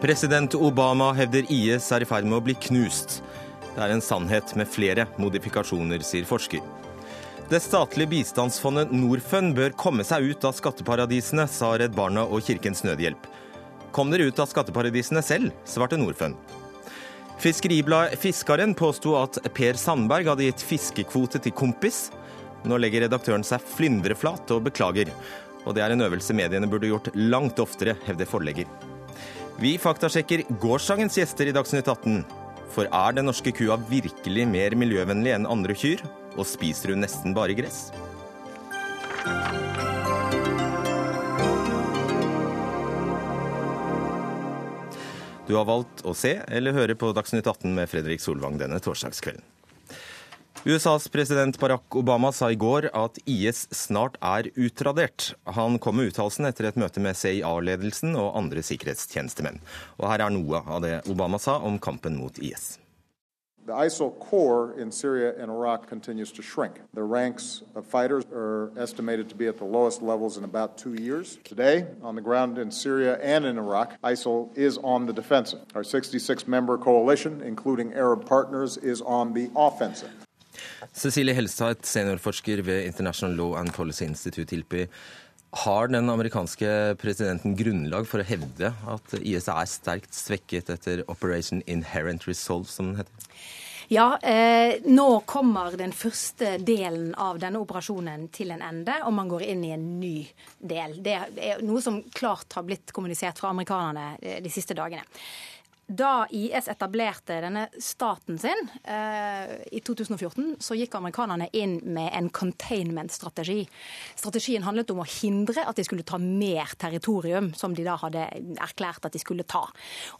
President Obama hevder IS er i ferd med å bli knust. Det er en sannhet med flere modifikasjoner, sier forsker. Det statlige bistandsfondet Norfund bør komme seg ut av skatteparadisene, sa Redd Barna og Kirkens Nødhjelp. Kom dere ut av skatteparadisene selv, svarte Norfund. Fiskeribladet Fiskaren påsto at Per Sandberg hadde gitt fiskekvote til kompis. Nå legger redaktøren seg flyndreflat og beklager. Og det er en øvelse mediene burde gjort langt oftere, hevder forlegger. Vi faktasjekker gårsdagens gjester i Dagsnytt 18. For er den norske kua virkelig mer miljøvennlig enn andre kyr? Og spiser hun nesten bare gress? Du har valgt å se eller høre på Dagsnytt 18 med Fredrik Solvang denne torsdagskvelden. USAs president Barack Obama sa i går at IS snart er utradert. Han kom med uttalelsen etter et møte med CIA-ledelsen og andre sikkerhetstjenestemenn. Og her er noe av det Obama sa om kampen mot IS. The ISIL core in Syria and Iraq continues to shrink. The ranks of fighters are estimated to be at the lowest levels in about two years. Today, on the ground in Syria and in Iraq, ISIL is on the defensive. Our 66 member coalition, including Arab partners, is on the offensive. Cecilie Helstveit, seniorforsker ved International Law and Policy Institute, ILPI. Har den amerikanske presidenten grunnlag for å hevde at IS er sterkt svekket etter Operation Inherent Resolve, som den heter? Ja, eh, nå kommer den første delen av denne operasjonen til en ende, og man går inn i en ny del. Det er noe som klart har blitt kommunisert fra amerikanerne eh, de siste dagene. Da IS etablerte denne staten sin eh, i 2014, så gikk amerikanerne inn med en containment-strategi. Strategien handlet om å hindre at de skulle ta mer territorium, som de da hadde erklært at de skulle ta.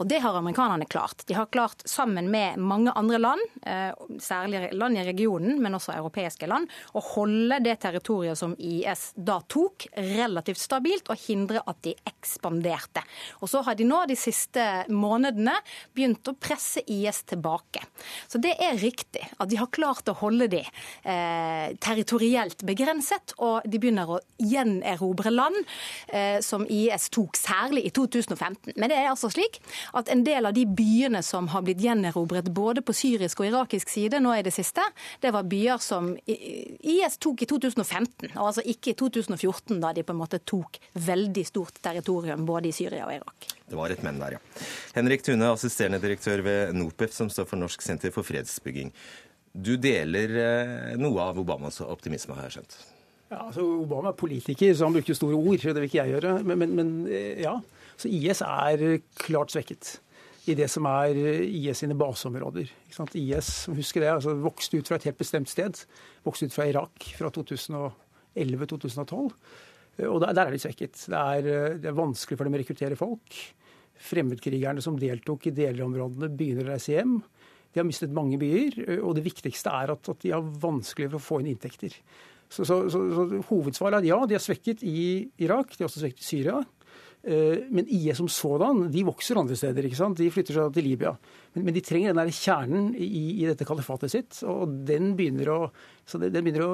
Og det har amerikanerne klart. De har klart, sammen med mange andre land, eh, særlig land i regionen, men også europeiske land, å holde det territoriet som IS da tok, relativt stabilt, og hindre at de ekspanderte. Og så har de nå de siste månedene begynt å presse IS tilbake. Så det er riktig at de har klart å holde de eh, territorielt begrenset, og de begynner å gjenerobre land eh, som IS tok, særlig i 2015. Men det er altså slik at en del av de byene som har blitt gjenerobret både på syrisk og irakisk side nå i det siste, det var byer som IS tok i 2015, og altså ikke i 2014, da de på en måte tok veldig stort territorium både i Syria og Irak. Det var et menn der, ja. Henrik Tune, assisterende direktør ved NOPEF, som står for Norsk senter for fredsbygging. Du deler eh, noe av Obamas optimisme, har jeg skjønt? Ja, altså Obama er politiker, så han bruker store ord. Det vil ikke jeg gjøre. Men, men, men eh, ja, så IS er klart svekket i det som er IS sine baseområder. IS husker det, altså vokste ut fra et helt bestemt sted. Vokste ut fra Irak fra 2011-2012. Og der, der, er de svekket. Det er, det er vanskelig for dem å rekruttere folk. Fremmedkrigerne som deltok i delområdene, begynner å reise hjem. De har mistet mange byer, og det viktigste er at, at de har vanskelig for å få inn inntekter. Så, så, så, så hovedsvaret er ja, de er svekket i Irak, de er også svekket i Syria. Eh, men IS som sådan de vokser andre steder. ikke sant? De flytter seg til Libya. Men, men de trenger den der kjernen i, i, dette kalifatet sitt. og Den begynner å, den begynner å,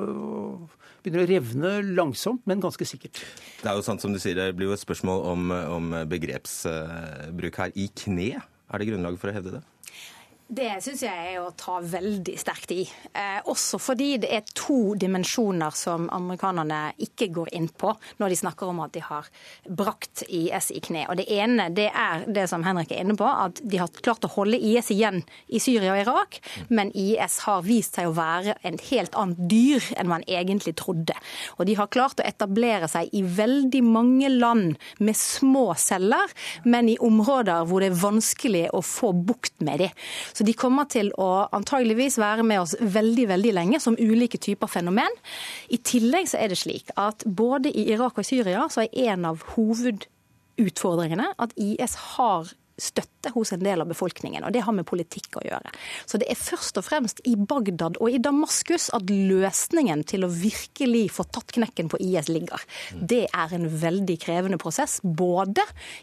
begynner å, revne langsomt, men ganske sikkert. Det er jo sant som du sier, det blir jo et spørsmål om, om begrepsbruk her. I kne, er det grunnlag for å hevde det? Det syns jeg er å ta veldig sterkt i. Eh, også fordi det er to dimensjoner som amerikanerne ikke går inn på når de snakker om at de har brakt IS i kne. Og Det ene det er det som Henrik er inne på, at de har klart å holde IS igjen i Syria og Irak. Men IS har vist seg å være en helt annet dyr enn man egentlig trodde. Og de har klart å etablere seg i veldig mange land med små celler, men i områder hvor det er vanskelig å få bukt med dem. Så de kommer til å antageligvis være med oss veldig veldig lenge som ulike typer fenomen. I tillegg så er det slik at både i Irak og Syria så er en av hovedutfordringene at IS har støtte støtte hos en del av befolkningen. Og det har med politikk å gjøre. Så det er først og fremst i Bagdad og i Damaskus at løsningen til å virkelig få tatt knekken på IS ligger. Det er en veldig krevende prosess, både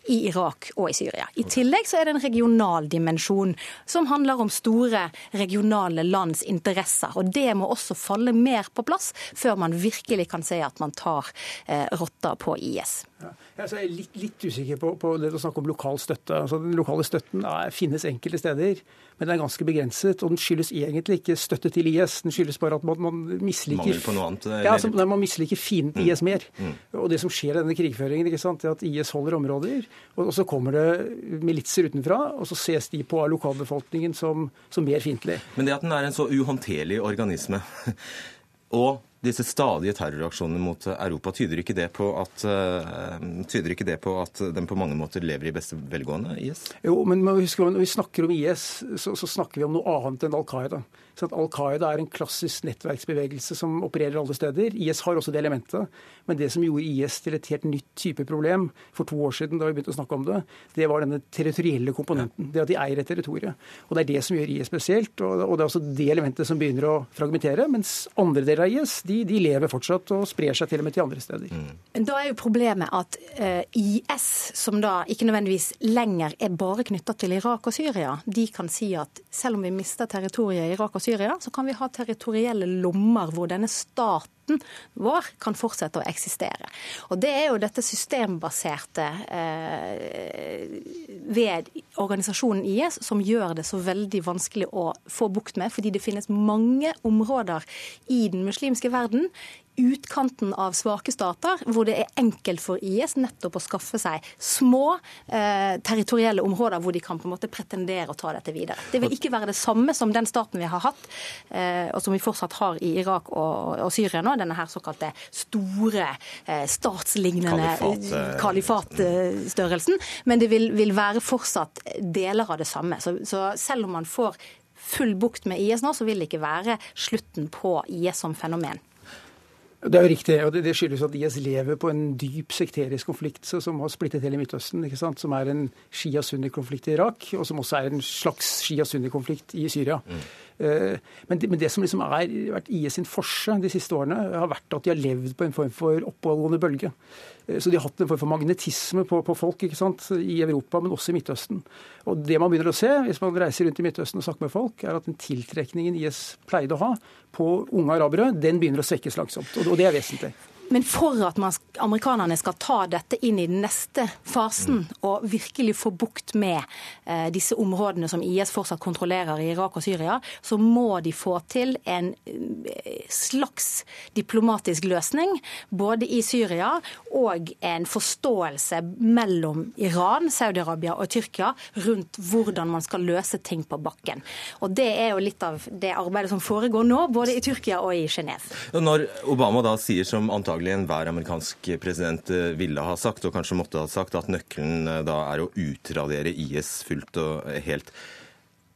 i Irak og i Syria. I tillegg så er det en regional dimensjon som handler om store regionale lands interesser. Og det må også falle mer på plass før man virkelig kan se at man tar eh, rotta på IS. Ja. Jeg er litt, litt usikker på, på, det å snakke om lokal støtte. Altså, den lokale støtten er, finnes enkelte steder, men den er ganske begrenset. Og den skyldes egentlig ikke støtte til IS, den skyldes bare at man, man misliker annet? Ja, altså, man misliker fienden mm. IS mer. Mm. Og det som skjer i denne krigføringen, ikke sant, er at IS holder områder, og, og så kommer det militser utenfra, og så ses de på av lokalbefolkningen som, som mer fiendtlig. Men det at den er en så uhåndterlig organisme og disse stadige terroraksjonene mot Europa, tyder ikke at, uh, tyder ikke det på at den på mange måter lever i beste velgående, IS? Jo, men når vi snakker om IS, så, så snakker vi om noe annet enn Al Qaida. Al Qaida er en klassisk nettverksbevegelse som opererer alle steder. IS har også det elementet. Men det som gjorde IS til et helt nytt type problem for to år siden, da vi begynte å snakke om det, det var denne territorielle komponenten. Det at de eier et territorium. Og det er det som gjør IS spesielt. Og det er også det elementet som begynner å fragmentere. Mens andre deler av IS de, de lever fortsatt og sprer seg til og med til andre steder. Mm. Da er jo problemet at uh, eh, IS, som da ikke nødvendigvis lenger er bare knytta til Irak og Syria, de kan si at selv om vi mister territoriet i Irak og Syria, så kan vi ha territorielle lommer hvor denne staten vår kan fortsette å eksistere. Og Det er jo dette systembaserte eh, ved organisasjonen IS som gjør det så veldig vanskelig å få bukt med, fordi det finnes mange områder i den muslimske verden utkanten av svake stater, hvor det er enkelt for IS nettopp å skaffe seg små eh, territorielle områder hvor de kan på en måte pretendere å ta dette videre. Det vil ikke være det samme som den staten vi har hatt, eh, og som vi fortsatt har i Irak og, og Syria nå, denne her såkalte store eh, statslignende kalifatstørrelsen. Men det vil, vil, være fortsatt deler av det samme. Så, så selv om man får full bukt med IS nå, så vil det ikke være slutten på IS som fenomen. Det er jo riktig, og det, skyldes at IS lever på en dyp sekterisk konflikt som har splittet hele Midtøsten. ikke sant? Som er en Shia-Sunni-konflikt i Irak, og som også er en slags Shia-Sunni-konflikt i Syria. Mm. Eh, men det, men det, som liksom har vært IS sin forse de siste årene, har vært at de har levd på en form for oppholdende bølge. Eh, så de har hatt en form for magnetisme på, på folk ikke sant? i Europa, men også i Midtøsten. Og det man begynner å se hvis man reiser rundt i Midtøsten og snakker med folk, er at den tiltrekningen IS pleide å ha på unge arabere, den begynner å svekkes langsomt. Og det er vesentlig. Men for at man, amerikanerne skal ta dette inn i den neste fasen og virkelig få bukt med eh, disse områdene som IS fortsatt kontrollerer i Irak og Syria, så må de få til en eh, slags diplomatisk løsning både i Syria og en forståelse mellom Iran, Saudi-Arabia og Tyrkia rundt hvordan man skal løse ting på bakken. Og Det er jo litt av det arbeidet som foregår nå, både i Tyrkia og i Genéve. Når Obama da sier som antagelig antagelig enhver amerikansk president eh, ville ha sagt, og kanskje måtte ha sagt, at nøkkelen eh, da er å utradere IS fullt og helt.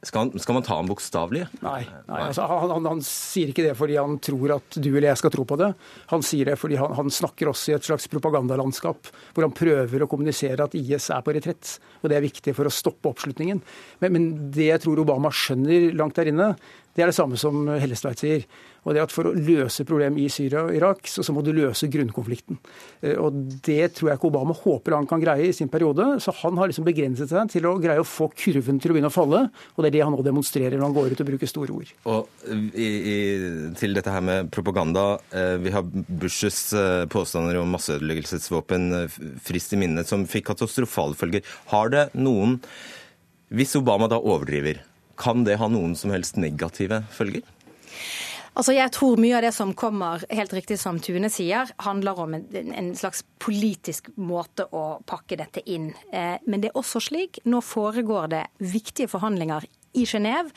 Skal, skal, man ta ham bokstavelig? Nei. nei altså, han, han, han, sier ikke det fordi han tror at du eller jeg skal tro på det. Han sier det fordi han, han snakker også i et slags propagandalandskap, hvor han prøver å kommunisere at IS er på retrett. Og det er viktig for å stoppe oppslutningen. Men, men det jeg tror Obama skjønner langt der inne, det er det samme som Hellestveit sier. Og det at For å løse problemet i Syria og Irak, så, så, må du løse grunnkonflikten. Eh, og Det tror jeg ikke Obama håper han kan greie i sin periode. Så han har liksom begrenset seg til å greie å få kurven til å begynne å falle. Og det er det han nå demonstrerer når han går ut og bruker store ord. Og i, i, Til dette her med propaganda. Eh, vi har Bushes eh, påstander om masseødeleggelsesvåpen frist i minne, som fikk katastrofale følger. Har det noen Hvis Obama da overdriver, kan det ha noen som helst negative følger? Altså, Jeg tror mye av det som kommer, helt riktig som Tune sier, handler om en, en slags politisk måte å pakke dette inn. Eh, men det er også slik, nå foregår det viktige forhandlinger i Genéve.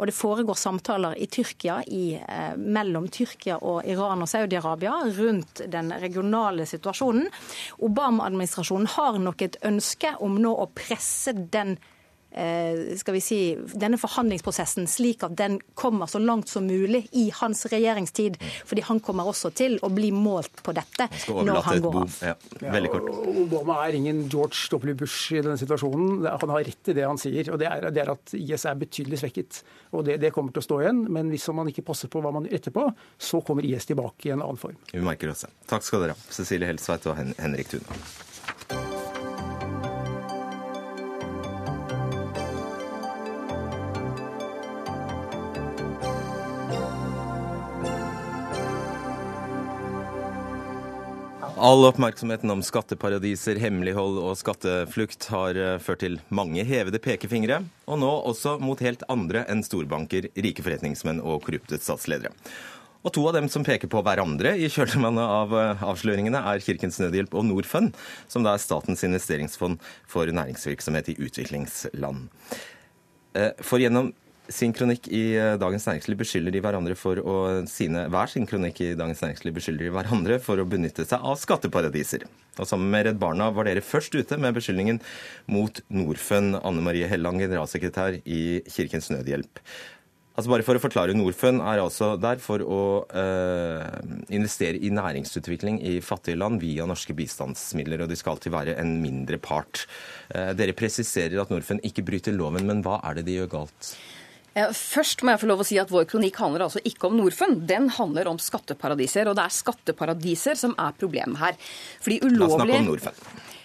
Og det foregår samtaler i Tyrkia, i, eh, mellom Tyrkia og Iran og Saudi-Arabia rundt den regionale situasjonen. Obama-administrasjonen har nok et ønske om nå å presse den eh, skal vi si, denne forhandlingsprosessen slik at den kommer så langt som mulig i hans regjeringstid. Fordi han kommer også til å bli målt på dette når han går av. Ja, veldig kort. Obama er ingen George W. Bush i denne situasjonen. Han har rett i det han sier. og Det er, det er at IS er betydelig svekket. og det, det, kommer til å stå igjen. Men hvis man ikke passer på hva man gjør etterpå, så kommer IS tilbake i en annen form. Vi merker også. Takk skal dere ha, Cecilie Helsveit og Henrik Thune. All oppmerksomheten om skatteparadiser, hemmelighold og skatteflukt har eh, ført til mange hevede pekefingre, og nå også mot helt andre enn storbanker, rike forretningsmenn og korrupte statsledere. Og to av dem som peker på hverandre i kjølvannet av eh, avsløringene, er Kirkens Nødhjelp og Norfund, som da er statens investeringsfond for næringsvirksomhet i utviklingsland. Eh, for gjennom sin kronikk i eh, Dagens Næringsliv beskylder de hverandre for å sine, hver sin kronikk i Dagens Næringsliv beskylder de hverandre for å benytte seg av skatteparadiser. Og Sammen med Redd Barna var dere først ute med beskyldningen mot Norfund. Anne Marie Helland, generalsekretær i Kirkens Nødhjelp. Altså bare for å forklare, Norfund er altså der for å øh, investere i næringsutvikling i fattige land via norske bistandsmidler, og de skal alltid være en mindre part. Eh, dere presiserer at Norfund ikke bryter loven, men hva er det de gjør galt? Først må jeg få lov å si at Vår kronikk handler altså ikke om Norfund. Den handler om skatteparadiser. Og det er skatteparadiser som er problemet her. Fordi ulovlig...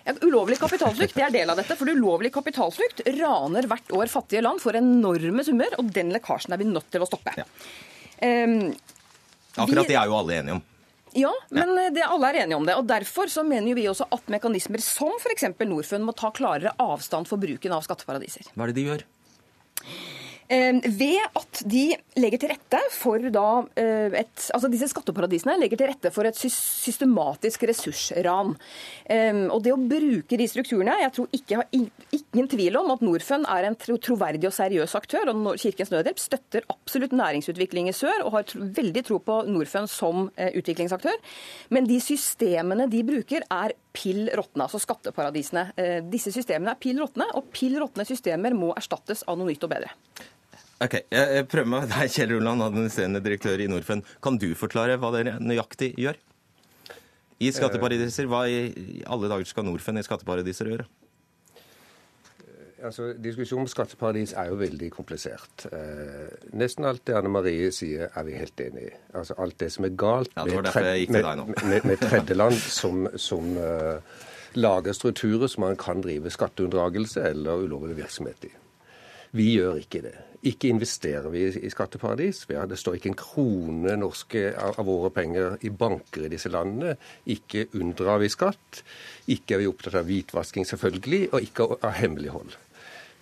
Ja, ulovlig kapitalflukt det er del av dette. For ulovlig kapitalflukt raner hvert år fattige land for enorme summer, og den lekkasjen er vi nødt til å stoppe. Ja. Um, Akkurat det er jo alle enige om. Ja, men det, alle er enige om det. og Derfor så mener vi også at mekanismer som f.eks. Norfund må ta klarere avstand for bruken av skatteparadiser. Hva er det de gjør? Ehm, ved at de legger til rette for da eh, et, altså Disse skatteparadisene legger til rette for et systematisk ressursran. Ehm, og det å bruke de strukturene Jeg tror ikke har ingen tvil om at Norfund er en troverdig og seriøs aktør. og Kirkens Nødhjelp støtter absolutt næringsutvikling i sør og har veldig tro på Norfund som eh, utviklingsaktør. Men de systemene de bruker, er pill råtne. Altså skatteparadisene. Eh, disse systemene er pill råtne, og pill råtne systemer må erstattes av noe nytt og bedre. Ok, Jeg prøver med deg, Kjell Roland, administrerende direktør i Norfund. Kan du forklare hva dere nøyaktig gjør? I skatteparadiser, hva i alle dager skal Norfund i skatteparadiser gjøre? Altså, Diskusjonen om skatteparadis er jo veldig komplisert. Eh, nesten alt det Anne Marie sier, er vi helt enig i. Altså Alt det som er galt ja, med, tredje, med, med, med tredjeland som, som uh, lager strukturer som man kan drive skatteunndragelse eller ulovlig virksomhet i. Vi gjør ikke det. Ikke investerer vi i skatteparadis. Det står ikke en krone norske av våre penger i banker i disse landene. Ikke unndrar vi skatt. Ikke er vi opptatt av hvitvasking, selvfølgelig, og ikke av hemmelighold.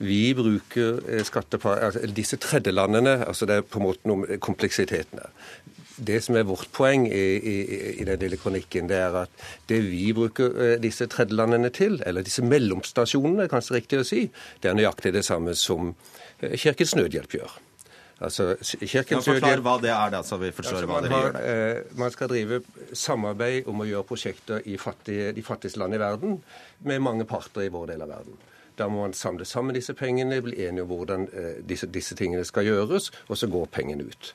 Vi bruker eh, altså disse tredjelandene, altså det er på en måte noe med kompleksiteten der. Det som er vårt poeng i, i, i den lille kronikken, det er at det vi bruker eh, disse tredjelandene til, eller disse mellomstasjonene, kanskje riktig å si, det er nøyaktig det samme som Eh, Kirkens Nødhjelp gjør. Altså, Kirkens ja, Forklar hva det er, da, så vi forstår altså, hva dere gjør. Eh, man skal drive samarbeid om å gjøre prosjekter i fattige, de fattigste land i verden med mange parter i vår del av verden. Da må man samle sammen disse pengene, bli enige om hvordan eh, disse, disse, tingene skal gjøres, og så går pengene ut.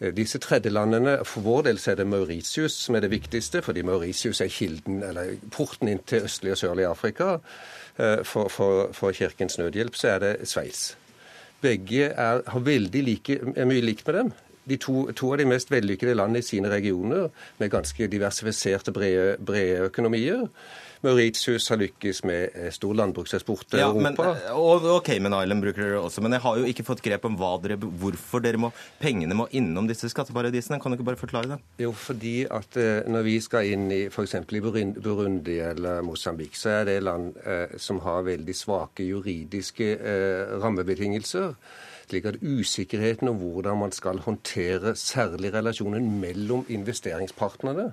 Eh, disse tredjelandene, For vår del er det Mauritius som er det viktigste, fordi Mauritius er kilden, eller porten inn til østlig og sørlig Afrika. Eh, for, for, for Kirkens Nødhjelp så er det Sveits. Begge er, har veldig like, er mye likt med dem. De to, to, av de mest vellykkede landene i sine regioner, med ganske diversifiserte, brede, brede økonomier. Mauritius har lykkes med eh, stor landbrukseksport til ja, Europa. Men, eh, og, og Cayman Island bruker dere også, men jeg har jo ikke fått grep om dere, hvorfor dere må, pengene må innom disse skatteparadisene. Kan du ikke bare forklare det? Jo, fordi at eh, når vi skal inn i f.eks. i Burundi eller Mosambik, så er det land eh, som har veldig svake juridiske eh, rammebetingelser slik at usikkerheten om hvordan man skal håndtere særlig relasjonen mellom investeringspartnerne,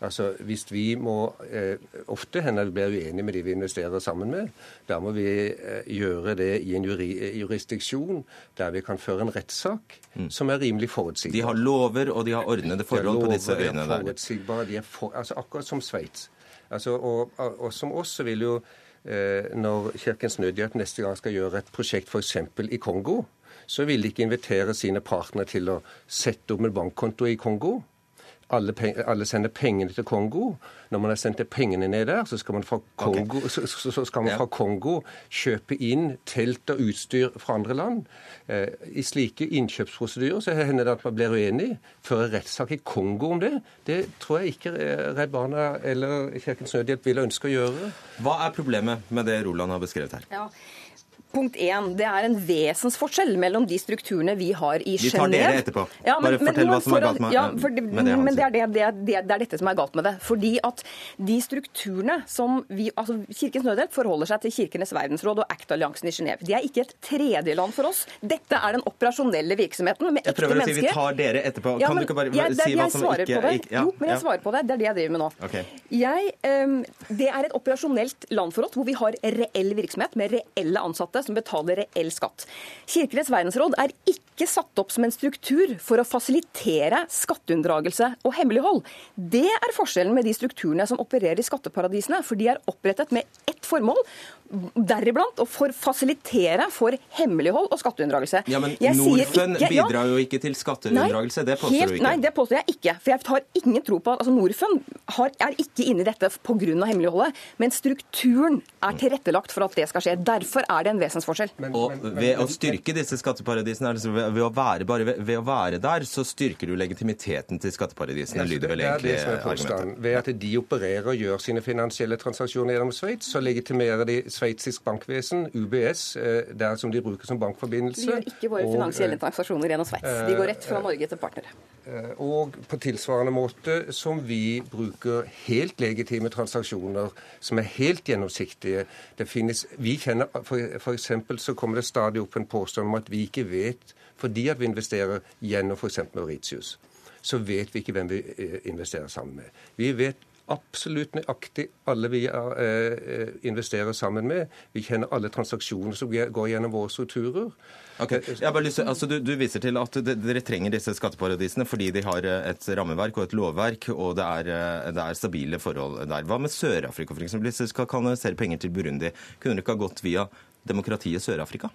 Altså, Hvis vi må eh, Ofte hender det blir uenige med de vi investerer sammen med. Da må vi eh, gjøre det i en juri, jurisdiksjon der vi kan føre en rettssak mm. som er rimelig forutsigbar. De har lover og de har ordnede forhold lover, på disse øyene der. De er for, altså Akkurat som Sveits. Altså, og, og, som oss så vil jo eh, når Kirkens Nødhjelp neste gang skal gjøre et prosjekt f.eks. i Kongo, så vil de ikke invitere sine partnere til å sette opp en bankkonto i Kongo alle, alle, sender pengene til Kongo. Når man har sendt pengene ned der, så skal man fra Kongo, okay. så, så skal man fra Kongo kjøpe inn telt og utstyr fra andre land. Eh, I slike innkjøpsprosedyrer så hender det at man blir uenig. Føre rettssak i Kongo om det, det tror jeg ikke Redd Barna eller Kirkens Nødhjelp vil ønske å gjøre. Hva er problemet med det Roland har beskrevet her? Ja. Punkt én, Det er en vesensforskjell mellom de strukturene vi har i Genéve Vi tar dere etterpå. Ja, men, Bare fortell men, hva som er galt med, ja, for, med det. Men det er, det, det, det er, dette som er galt med det. Fordi at de strukturene som vi altså Kirkens Nødhjelp forholder seg til Kirkenes verdensråd og ACT-alliansen i Genéve. De er ikke et tredjeland for oss. Dette er den operasjonelle virksomheten med ekte mennesker. Jeg prøver å si vi tar dere etterpå. Ja, kan du ikke bare jeg, si hva som ikke, ikke ja, Jo, men jeg svarer på det. Det er det jeg driver med nå. Okay. Jeg, um, det er et operasjonelt land for oss hvor vi har reell virksomhet med reelle ansatte som betaler reell skatt. Kirkenes verdensråd er ikke satt opp som en struktur for å fasilitere skatteunndragelse og hemmelighold. Det er forskjellen med de strukturene som opererer i skatteparadisene, for de er opprettet med ett formål, deriblant å for fasilitere for hemmelighold og skatteunndragelse. Ja, men Norfund bidrar jo ikke til skatteunndragelse, det påstår helt, du ikke? Nei, det påstår jeg ikke. For jeg har ingen tro på at altså Norfund har, er ikke inne i dette pga. hemmeligholdet, men strukturen er tilrettelagt for at det skal skje. Derfor er det en vesensforskjell. Men, og ved å styrke disse skatteparadisene, altså ved, ved, å være, bare ved, ved, å være der, så styrker du legitimiteten til skatteparadisene, lyder vel egentlig argumentet. Ved at de opererer og gjør sine finansielle transaksjoner gjennom Sveits, så legitimerer de sveitsisk bankvesen, UBS, eh, der som de bruker som bankforbindelse. Vi gjør ikke våre og, finansielle eh, transaksjoner gjennom Sveits. De går rett fra Norge til partnere. Eh, og på tilsvarende måte som vi bruker helt legitime transaksjoner som er helt gjennomsiktige. Det finnes, vi kjenner, for, for eksempel så kommer det stadig opp en påstand om at vi ikke vet, fordi at vi investerer gjennom f.eks. Mauritius, så vet vi ikke hvem vi investerer sammen med. Vi vet absolutt nøyaktig alle vi eh, investerer sammen med. Vi kjenner alle transaksjoner som går gjennom våre strukturer. Okay. Lyst, altså, du, du, viser til at dere trenger disse skatteparadisene fordi de har eh, et rammeverk og et lovverk, og det er, eh, det er stabile forhold der. Hva med Sør-Afrika, f.eks.? Hvis dere skal kanalisere penger til Burundi, kunne dere ikke ha gått via demokratiet Sør-Afrika?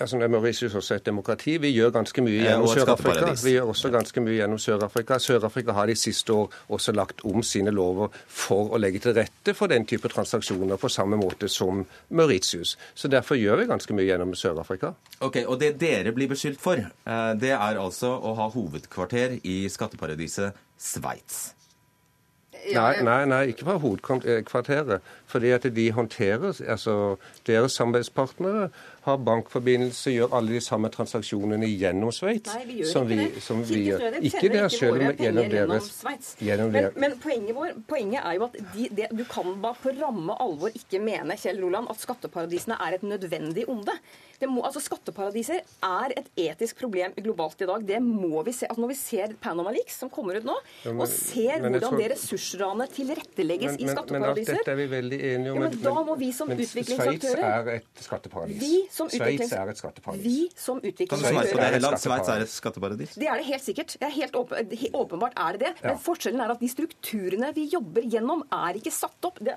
Altså Mauritius også et demokrati. Vi gjør ganske mye gjennom Sør-Afrika. Vi gjør også ganske mye gjennom Sør-Afrika. Sør-Afrika har de siste år også lagt om sine lover for å legge til rette for den type transaksjoner på samme måte som Mauritius. Så derfor gjør vi ganske mye gjennom Sør-Afrika. Ok, Og det dere blir beskyldt for, eh, det er altså å ha hovedkvarter i skatteparadiset Sveits. Nei, nei, nei, ikke fra hovedkvarteret. Fordi at de håndterer altså Deres samarbeidspartnere har bankforbindelse, gjør alle de samme transaksjonene gjennom Sveits som vi, som vi gjør. Ikke det. sjøl, men gjennom deres. Gjennom men, men poenget, vår, poenget, er jo at de, de, du kan bare på ramme alvor ikke mene Kjell Roland, at skatteparadisene er et nødvendig onde. Må, altså Skatteparadiser er et etisk problem globalt i dag. Det må vi se. Altså når vi ser Panama Leaks, som kommer ut nå, ja, men, og ser hvordan tror... det ressursranet tilrettelegges men, i skatteparadiser men, dette er vi veldig enige om. Ja, men, da må vi som utviklingsaktører Sveits er et skatteparadis. Vi som Sveits er et skatteparadis. Vi som utviklingsaktører Sveits er et skatteparadis? Det er det helt sikkert. Det er helt åpen, åpenbart er det det. Men forskjellen er at de strukturene vi jobber gjennom, er ikke satt opp. Det,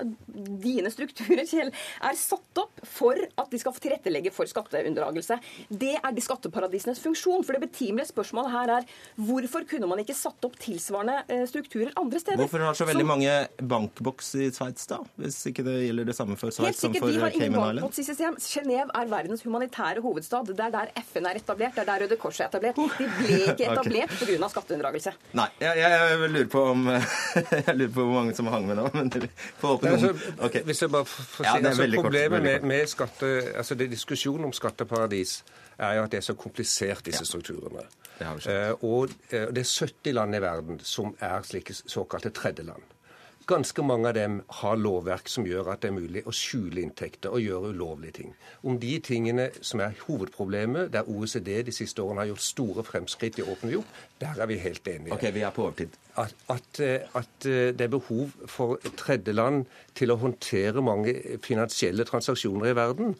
dine strukturer, Kjell, er satt opp for at de skal tilrettelegge for skatteunndragelse. Det er de skatteparadisenes funksjon. For det betimelige spørsmålet her er hvorfor kunne man ikke satt opp tilsvarende eh, strukturer andre steder? Hvorfor har så veldig som, mange bankboks i Sveits, da? Hvis ikke det gjelder det samme for Sveits som for Cayman Island? Genève er verdens humanitære hovedstad. Det er der FN er etablert, det er der Røde Kors er etablert. De ble ikke etablert okay. pga. skatteunndragelse. Nei, jeg, jeg, jeg, lurer på om Jeg lurer på hvor mange som hang med nå. men altså, okay. Hvis jeg bare får si, ja, altså, Problemet med, med skatte, altså det, diskusjonen om skatteparadis er jo at det er så komplisert, disse ja. strukturene. Det uh, og uh, det er 70 land i verden som er slike såkalte tredjeland. Ganske mange av dem har lovverk som gjør at det er mulig å skjule inntekter og gjøre ulovlige ting. Om de tingene som er hovedproblemet, der OECD de siste årene har gjort store fremskritt i åpenhet, Der er vi helt enige. Ok, vi er på overtid. At, at, eh, at, eh, det er behov for tredjeland til å håndtere mange finansielle transaksjoner i verden,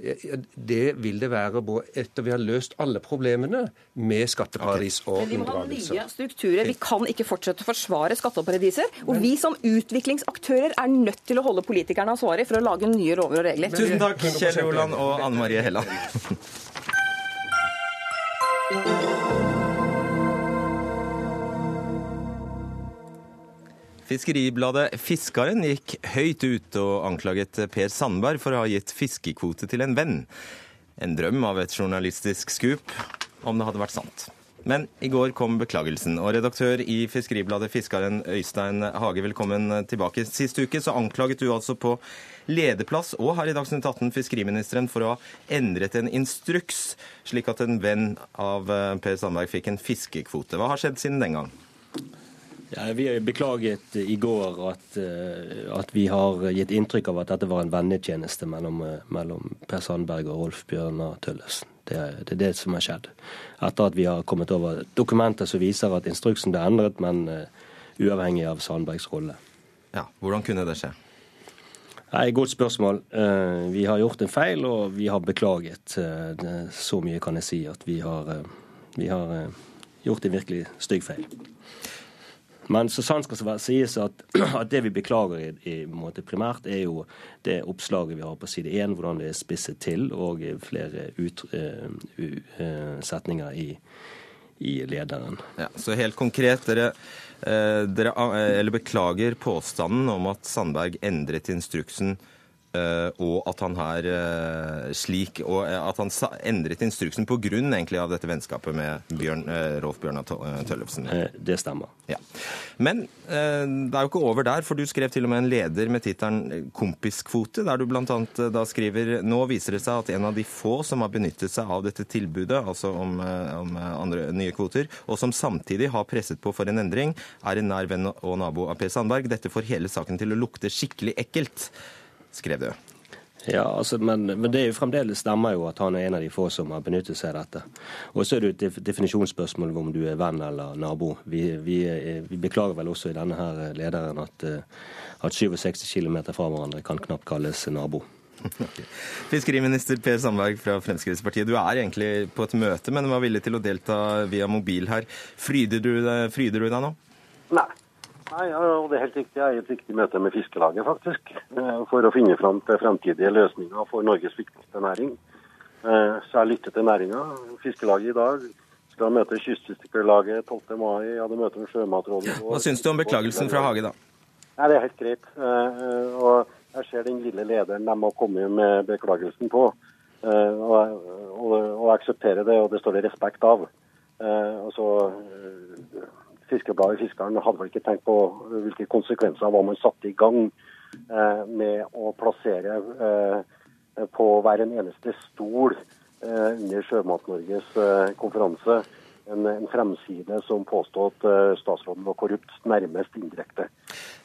det vil det være etter vi har løst alle problemene med skatteparadis og Men vi må ha nye strukturer. Vi kan ikke fortsette å forsvare skatteparadiser. Og vi som utviklingsaktører er nødt til å holde politikerne ansvarlig for å lage nye lover og regler. Tusen takk, Kjell Roland og Anne Marie Helland. Fiskeribladet Fiskaren gikk høyt ut og anklaget Per Sandberg for å ha gitt fiskekvote til en venn. En drøm av et journalistisk skup, om det hadde vært sant. Men i går kom beklagelsen, og redaktør i Fiskeribladet Fiskaren, Øystein Hage, velkommen tilbake. Sist uke så anklaget du altså på lederplass og her i Dagsnytt 18 fiskeriministeren for å ha endret en instruks, slik at en venn av eh, Per Sandberg fikk en fiskekvote. Hva har skjedd siden den gang? Ja, vi har beklaget i går at, eh, at, vi har gitt inntrykk av at dette var en vennetjeneste mellom, eh, mellom Per Sandberg og Rolf Bjørnar Tøllesen. Det, det, er det som har skjedd. Etter at vi har kommet over dokumenter som viser at instruksen ble endret, men uh, uavhengig av Sandbergs rolle. Ja, Hvordan kunne det skje? Nei, Godt spørsmål. Vi har gjort en feil, og vi har beklaget. Så mye kan jeg si at vi har, vi har gjort en virkelig stygg feil. Men så sant skal det sies at, at, det vi beklager i, i måte primært, er jo det oppslaget vi har på side 1, hvordan det er spisset til, og flere ut, uh, uh, setninger i, i lederen. Ja, så helt konkret, dere, uh, dere beklager påstanden om at Sandberg endret instruksen og at han her uh, slik, og at han endret instruksen på grunn egentlig av dette vennskapet med Bjørn, Rolf Bjørnar Tøllefsen. det stemmer. Ja. Men det er jo ikke over der, for du skrev til og med en leder med tittelen 'Kompiskvote', der du bl.a. da skriver nå viser det seg at en av de få som har benyttet seg av dette tilbudet, altså om, om andre nye kvoter, og som samtidig har presset på for en endring, er en nær venn og nabo av Per Sandberg. Dette får hele saken til å lukte skikkelig ekkelt skrev du. Ja, altså, men, men, det er jo fremdeles stemmer jo at han er en av de få som har benyttet seg av dette. Og så er det jo et definisjonsspørsmål om du er venn eller nabo. Vi, vi, vi beklager vel også i denne her lederen at, at 67 km fra hverandre kan knapt kalles nabo. Fiskeriminister Per Sandberg fra Fremskrittspartiet, du er egentlig på et møte, men var villig til å delta via mobil her. Fryder du, fryder du deg nå? Nei. Nei, og det er helt riktig. Jeg er et viktig møte med Fiskelaget, faktisk. Eh, for å finne fram til fremtidige løsninger for Norges viktigste næring. Eh, så jeg lytter til næringa. Fiskelaget i dag skal møte Kystfiskerlaget 12. mai. Jeg hadde møte med Sjømatrådet. Hva syns du om beklagelsen fra Hage, da? Nei, Det er helt greit. Eh, og jeg ser den lille lederen de har kommet med beklagelsen på. Og, og, og aksepterer det, og det står det respekt av. Altså, Fiskebladet Fiskeren hadde vel ikke tenkt på hvilke konsekvenser av hva man satte i gang eh, med å plassere eh, på hver en eneste stol under Sjømat-Norges konferanse en, en, fremside som påstod at statsråden var korrupt, nærmest indirekte.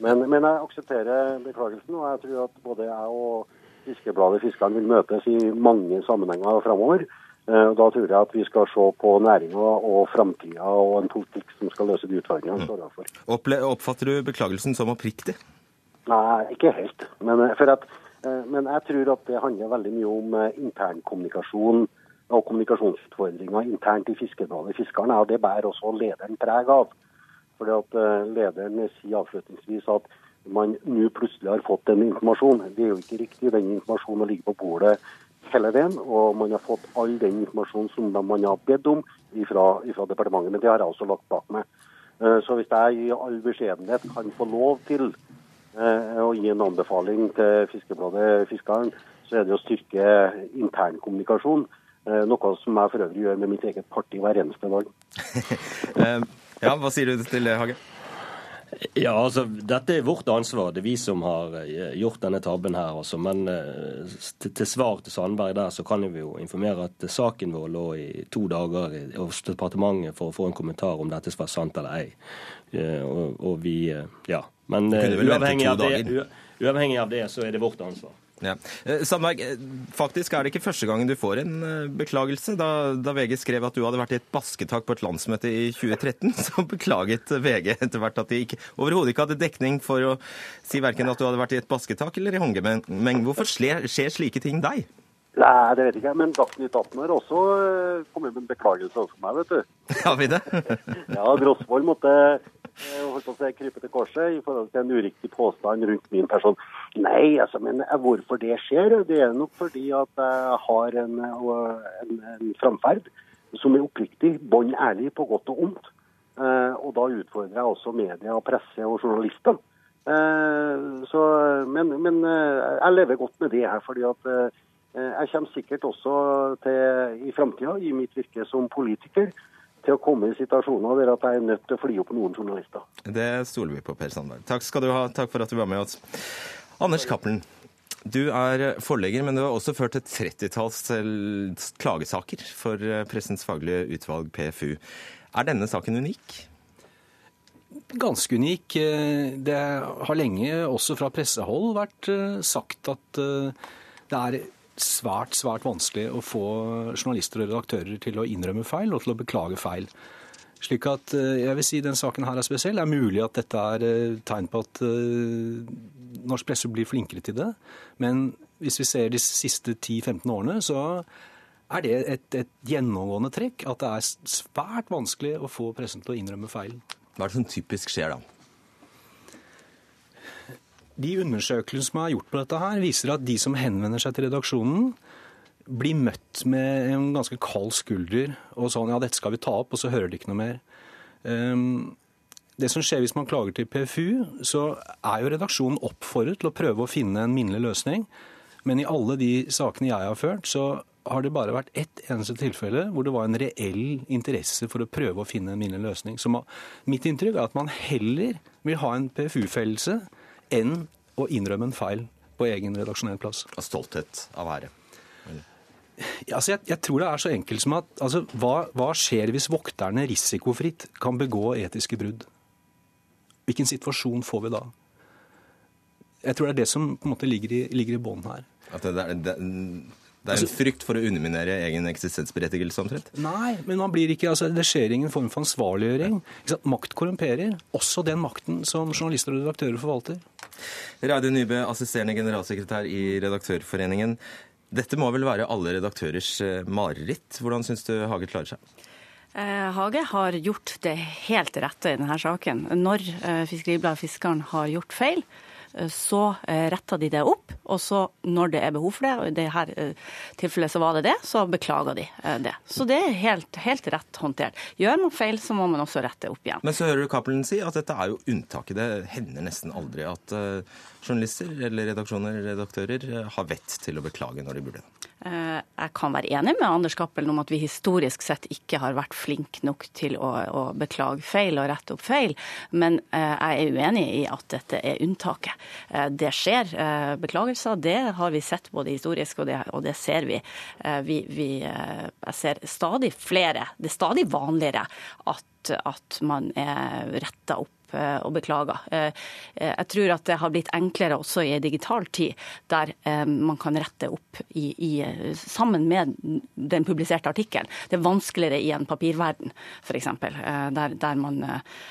Men, men, jeg aksepterer beklagelsen, og jeg tror at både jeg og Fiskebladet Fiskeren vil møtes i mange sammenhenger framover. Eh, da tror jeg at vi skal se på næringa og framtida og en politikk som skal løse de utfordringene vi står overfor. Oppfatter du beklagelsen som oppriktig? Nei, ikke helt. Men, eh, at, eh, men, jeg tror at det handler veldig mye om internkommunikasjon og kommunikasjonsutfordringer internt i Fiskebladet Fiskerne, Og det bærer også lederen preg av. Fordi at Lederen sier avslutningsvis at man nå plutselig har fått en informasjon. Det er jo ikke riktig. Den informasjonen ligger på bordet hele veien, og man har fått all den informasjonen som man har bedt om ifra departementet. Men det har jeg også lagt bak meg. Eh, så hvis jeg i all beskjedenhet kan få lov til eh, å gi en anbefaling til Fiskebladet Fiskeren, så er det å styrke internkommunikasjon. Eh, noe som jeg for øvrig gjør med mitt eget parti hver eneste dag. ja, Hva sier du til det, Hage? Ja, altså, Dette er vårt ansvar. Det er vi som har eh, gjort denne tabben her. Altså. Men uh, til, til, svar til Sandberg der, så kan vi jo informere at saken vår lå i to dager hos departementet for å få en kommentar om dette var sant eller ei. Uh, og, og, vi Ja. Men uavhengig av, det, uavhengig av det, så er det vårt ansvar. Ja. Eh, Sandberg, eh, faktisk er det ikke første gangen du får en eh, beklagelse. Da, da VG skrev at du hadde vært i et basketak på et landsmøte i 2013, så beklaget VG etter hvert at de ikke, overhodet ikke hadde dekning for å si verken at du hadde vært i et basketak eller i håndgemeng. Hvorfor skjer, slike ting deg? Nei, det vet ikke jeg. Men Dagsnytt 18 har også eh, kommet med en beklagelse overfor meg, vet du. Har vi det? Ja, Grosvold måtte eh, holdt på å krype til korset i forhold til en uriktig påstand rundt min person. Nei, altså, men eh, hvorfor det skjer, det er nok fordi at jeg har en, en, en framferd som er oppriktig, bånn ærlig på godt og ondt. Og da utfordrer jeg også media, presse og journalister. Så, men, men jeg lever godt med det her, fordi at jeg kommer sikkert også til i framtida, i mitt virke som politiker, til å komme i situasjoner der at jeg er nødt til å fly opp noen journalister. Det stoler vi på, Per Sandberg. Takk skal du ha. Takk for at du var med oss. Anders Cappelen, du er forlegger, men du har også ført et trettitalls klagesaker for Pressens faglige utvalg, PFU. Er denne saken unik? Ganske unik. Det har lenge også fra pressehold vært sagt at det er svært, svært vanskelig å få journalister og redaktører til å innrømme feil og til å beklage feil. Slik at jeg vil si den saken her er spesiell. Det er mulig at dette er tegn på at norsk presse blir flinkere til det. Men hvis vi ser de siste 10-15 årene, så er det et, et, gjennomgående trekk at det er svært vanskelig å få pressen til å innrømme feil. Hva er det som typisk skjer da? De undersøkelsene som er gjort på dette her, viser at de som henvender seg til redaksjonen, blir møtt med en ganske kald skulder og sånn ja, dette skal vi ta opp, og så hører de ikke noe mer. Um, det som skjer hvis man klager til PFU, så er jo redaksjonen oppfordret til å prøve å finne en minnelig løsning. Men i alle de sakene jeg har ført, så har det bare vært ett eneste tilfelle hvor det var en reell interesse for å prøve å finne en minnelig løsning. Så mitt inntrykk er at man heller vil ha en PFU-fellelse enn å innrømme en feil på egen redaksjonell plass. Og stolthet av ære. Ja, altså jeg, jeg, tror det er så enkelt som at altså, hva, hva, skjer hvis vokterne risikofritt kan begå etiske brudd? Hvilken situasjon får vi da? Jeg tror det er det som på en måte ligger i, ligger i bånn her. At det, det, det, det er en frykt for å underminere egen eksistensberettigelse, omtrent? Nei, men man blir ikke, altså, det skjer ingen form for ansvarliggjøring. Makt korrumperer. Også den makten som journalister og redaktører forvalter. Reide Nybø, assisterende generalsekretær i Redaktørforeningen. Dette må vel være alle redaktørers mareritt. Hvordan syns du Hage klarer seg? Hage har gjort det helt rette i denne saken. Når Fiskeribladet Fiskaren har gjort feil, så retter de det opp. Og så når det er behov for det, og i dette tilfellet så var det det, så beklager de det. Så det er helt, helt rett håndtert. Gjør man feil, så må man også rette opp igjen. Men så hører du Cappelen si at dette er jo unntaket. Det hender nesten aldri at journalister eller redaksjoner redaktører har vett til å beklage når de burde. Jeg kan være enig med Anders Cappelen om at vi historisk sett ikke har vært flinke nok til å, å, beklage feil og rette opp feil, men jeg er uenig i at dette er unntaket. Det skjer beklagelser, det har vi sett både historisk og det, og det ser vi. vi, vi jeg ser stadig flere, det er stadig vanligere at, at man er retta opp og beklager. Jeg tror at det har blitt enklere også i en digital tid, der man kan rette opp i, i, sammen med den publiserte artikkelen. Det er vanskeligere i en papirverden, f.eks. Der, der man,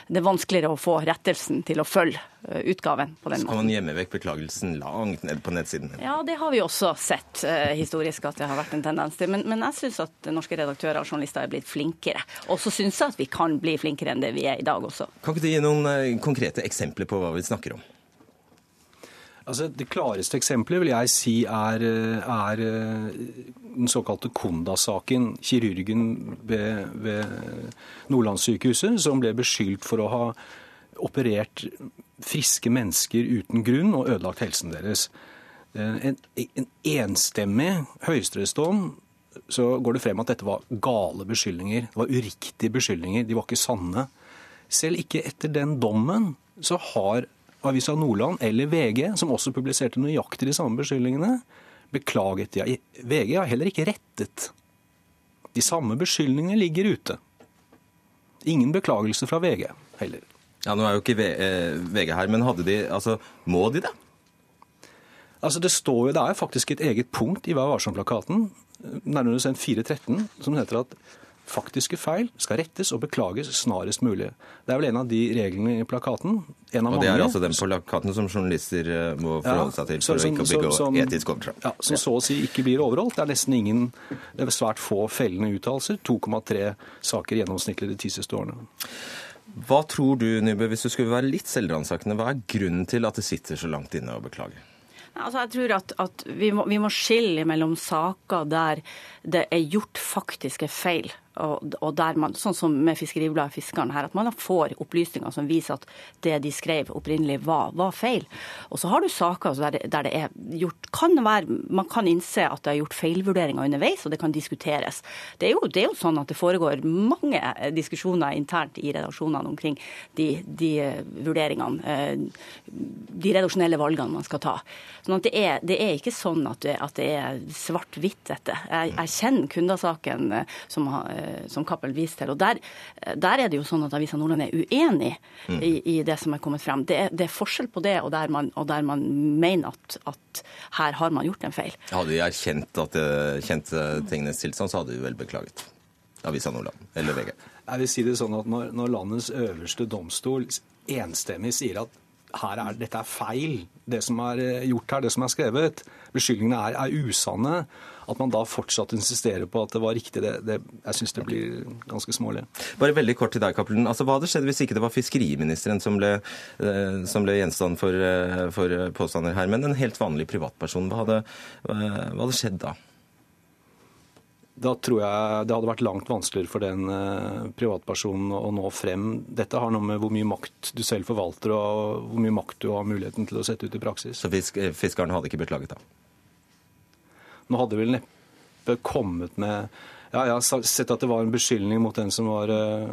det er vanskeligere å få rettelsen til å følge utgaven på den måten. Så kan man gjemme vekk beklagelsen langt ned på nettsiden? Ja, det har vi også sett historisk at det har vært en tendens til. Men, men jeg syns at norske redaktører og journalister er blitt flinkere. Og så syns jeg at vi kan bli flinkere enn det vi er i dag også. Kan ikke du gi noen konkrete eksempler på hva vi snakker om? Altså, Det klareste eksempelet vil jeg si er, er den såkalte Konda-saken. Kirurgen ved, ved Nordlandssykehuset som ble beskyldt for å ha operert friske mennesker uten grunn og ødelagt helsen deres. En, en enstemmig høyesterettsdom så går det frem at dette var gale beskyldninger. Det var uriktige beskyldninger. De var ikke sanne. Selv ikke etter den dommen så har Avisa Nordland eller VG, som også publiserte nøyaktig de samme beskyldningene, beklaget. Ja, VG har heller ikke rettet. De samme beskyldningene ligger ute. Ingen beklagelse fra VG heller. Ja, Nå er jo ikke VG her, men hadde de, altså, må de det? Altså Det står jo, det er faktisk et eget punkt i Vær varsom-plakaten, nærmere bestemt 413, som heter at faktiske feil skal rettes og beklages snarest mulig. Det er vel en av de reglene i plakaten. En av og det er mange. altså den plakaten som journalister eh, må forholde seg til så- for å som- ikke bygge begå som- etisk overtramp. Ja, som så å si ikke blir overholdt. Det er nesten ingen, det er svært få fellende uttalelser. 2,3 saker gjennomsnittlig de ti siste årene. Hva tror du, Nybø, hvis du skulle være litt selvransakende, hva er grunnen til at det sitter så langt inne å beklage? Altså, jeg tror at, at vi, må, vi må skille mellom saker der det er gjort faktiske feil, og, og der man, sånn som med Fiskeribladet Fiskeren her, at man får opplysninger som viser at det de skrev opprinnelig var, var feil. Og så har du saker der, det- der det er gjort kan være, Man kan innse at det er gjort feilvurderinger underveis, og det kan diskuteres. Det er jo, det er jo sånn at det foregår mange eh, diskusjoner internt i redaksjonene omkring de, de eh, vurderingene, eh, de redaksjonelle valgene man skal ta. Sånn at det er, det er ikke sånn at det, at det er svart-hvitt, dette. Jeg, jeg kjenner kundesaken som, har, som Cappell viste til. og der, eh, der er det jo sånn at Avisa Nordland er uenig i, i det som er kommet frem. Det det er forskjell på det og der man, og der man mener at, at her har man gjort en feil. Hadde de erkjent at det kjente tingenes tilstand, så hadde de vel beklaget. Avisa Nordland eller VG. Jeg vil si det sånn at når, når landets øverste domstol enstemmig sier at her er, dette er feil, det som er eh, gjort her, det som er skrevet, beskyldningene er, er usanne, at man da fortsatt insisterer på at det var riktig, det, det, jeg syns det blir ganske smålig. Bare veldig kort til deg, Cappelen. Altså, hva hadde skjedd hvis ikke det var fiskeriministeren som ble, eh, som ble gjenstand for, eh, for påstander her, men en helt vanlig privatperson? Hva hadde, eh, hva hadde skjedd da? Da tror jeg det hadde vært langt vanskeligere for den privatpersonen å nå frem. Dette har noe med hvor mye makt du selv forvalter, og hvor mye makt du har muligheten til å sette ut i praksis. Så fisk, fiskeren hadde ikke blitt laget da? Nå hadde vel neppe kommet med Ja, jeg har sett at det var en beskyldning mot den som var eh,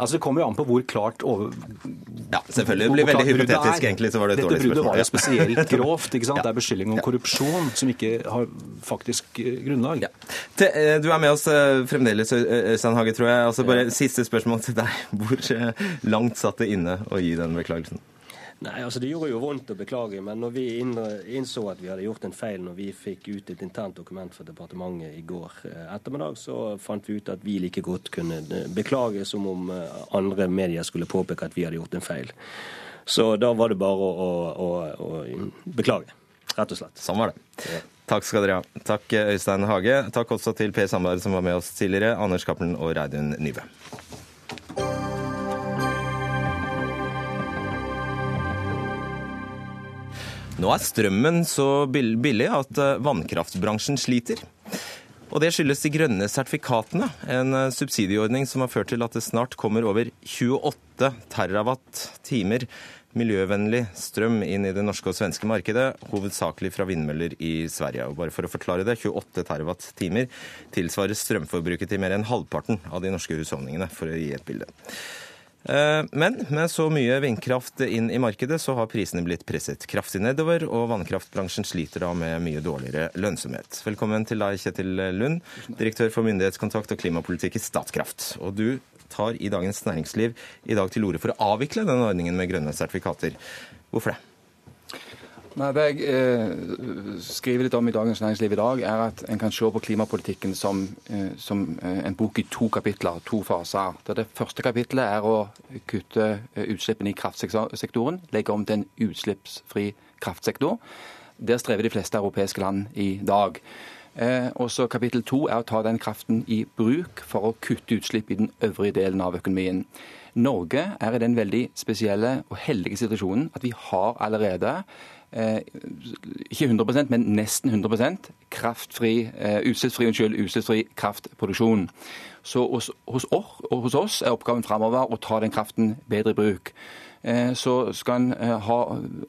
Altså, Det kommer jo an på hvor klart over... Ja, selvfølgelig. Det blir veldig hypotetisk, egentlig, så var det et Dette dårlig bruddet var jo spesielt grovt. ikke sant? Ja. Det er beskyldning om korrupsjon som ikke har faktisk eh, grunnlag. Te- eh, Du er med oss fremdeles, Øystein Hage, tror jeg. Altså bare Siste spørsmål til deg. Hvor langt satt det inne å gi den beklagelsen? Nei, altså Det gjorde jo vondt å beklage, men når vi innså at vi hadde gjort en feil når vi fikk ut et internt dokument fra departementet i går eh, ettermiddag, så fant vi ut at vi like godt kunne eh, beklage som om eh, andre medier skulle påpeke at vi hadde gjort en feil. Så da var det bare å, å, å, å beklage, rett og slett. Sånn var det. Takk skal dere ha. Takk Øystein Hage. Takk også til Per Sandberg som var med oss tidligere, Anders Cappelen og Reidun Nybø. Nå er strømmen så billig at eh, vannkraftbransjen sliter. Og det skyldes de grønne sertifikatene, en eh, subsidieordning som har ført til at det snart kommer over 28 terawatt-timer miljøvennlig strøm inn i det norske og svenske markedet, hovedsakelig fra vindmøller i Sverige. Og bare for å forklare det, 28 terawatt-timer tilsvarer strømforbruket til mer enn halvparten av de norske husholdningene, for å gi et bilde. Eh, Men med så mye vindkraft inn i markedet, så har prisene blitt presset kraftig nedover, og vannkraftbransjen sliter da med mye dårligere lønnsomhet. Velkommen til deg, Kjetil Lund, direktør for myndighetskontakt og klimapolitikk i Statkraft. Og du tar i Dagens Næringsliv i dag til orde for å avvikle denne ordningen med grønne sertifikater. Hvorfor det? Nei, Det jeg eh, skriver litt om i Dagens Næringsliv i dag, er at en kan se på klimapolitikken som, eh, som eh, en bok i to kapitler, to faser. Der det første kapitlet er å kutte eh, utslippene i kraftsektoren, legge om til en utslippsfri kraftsektor. Der strever de fleste europeiske land i dag. Eh, og så Kapittel to er å ta den kraften i bruk for å kutte utslipp i den øvrige delen av økonomien. Norge er i den veldig spesielle og heldige situasjonen at vi har allerede ikke 100% men nesten 100% kraftfri, eh, utslippsfri, unnskyld, utslippsfri kraftproduksjon. Så hos, hos, og hos oss er oppgaven framover å ta den kraften bedre i bruk. Eh, så skal en eh, ha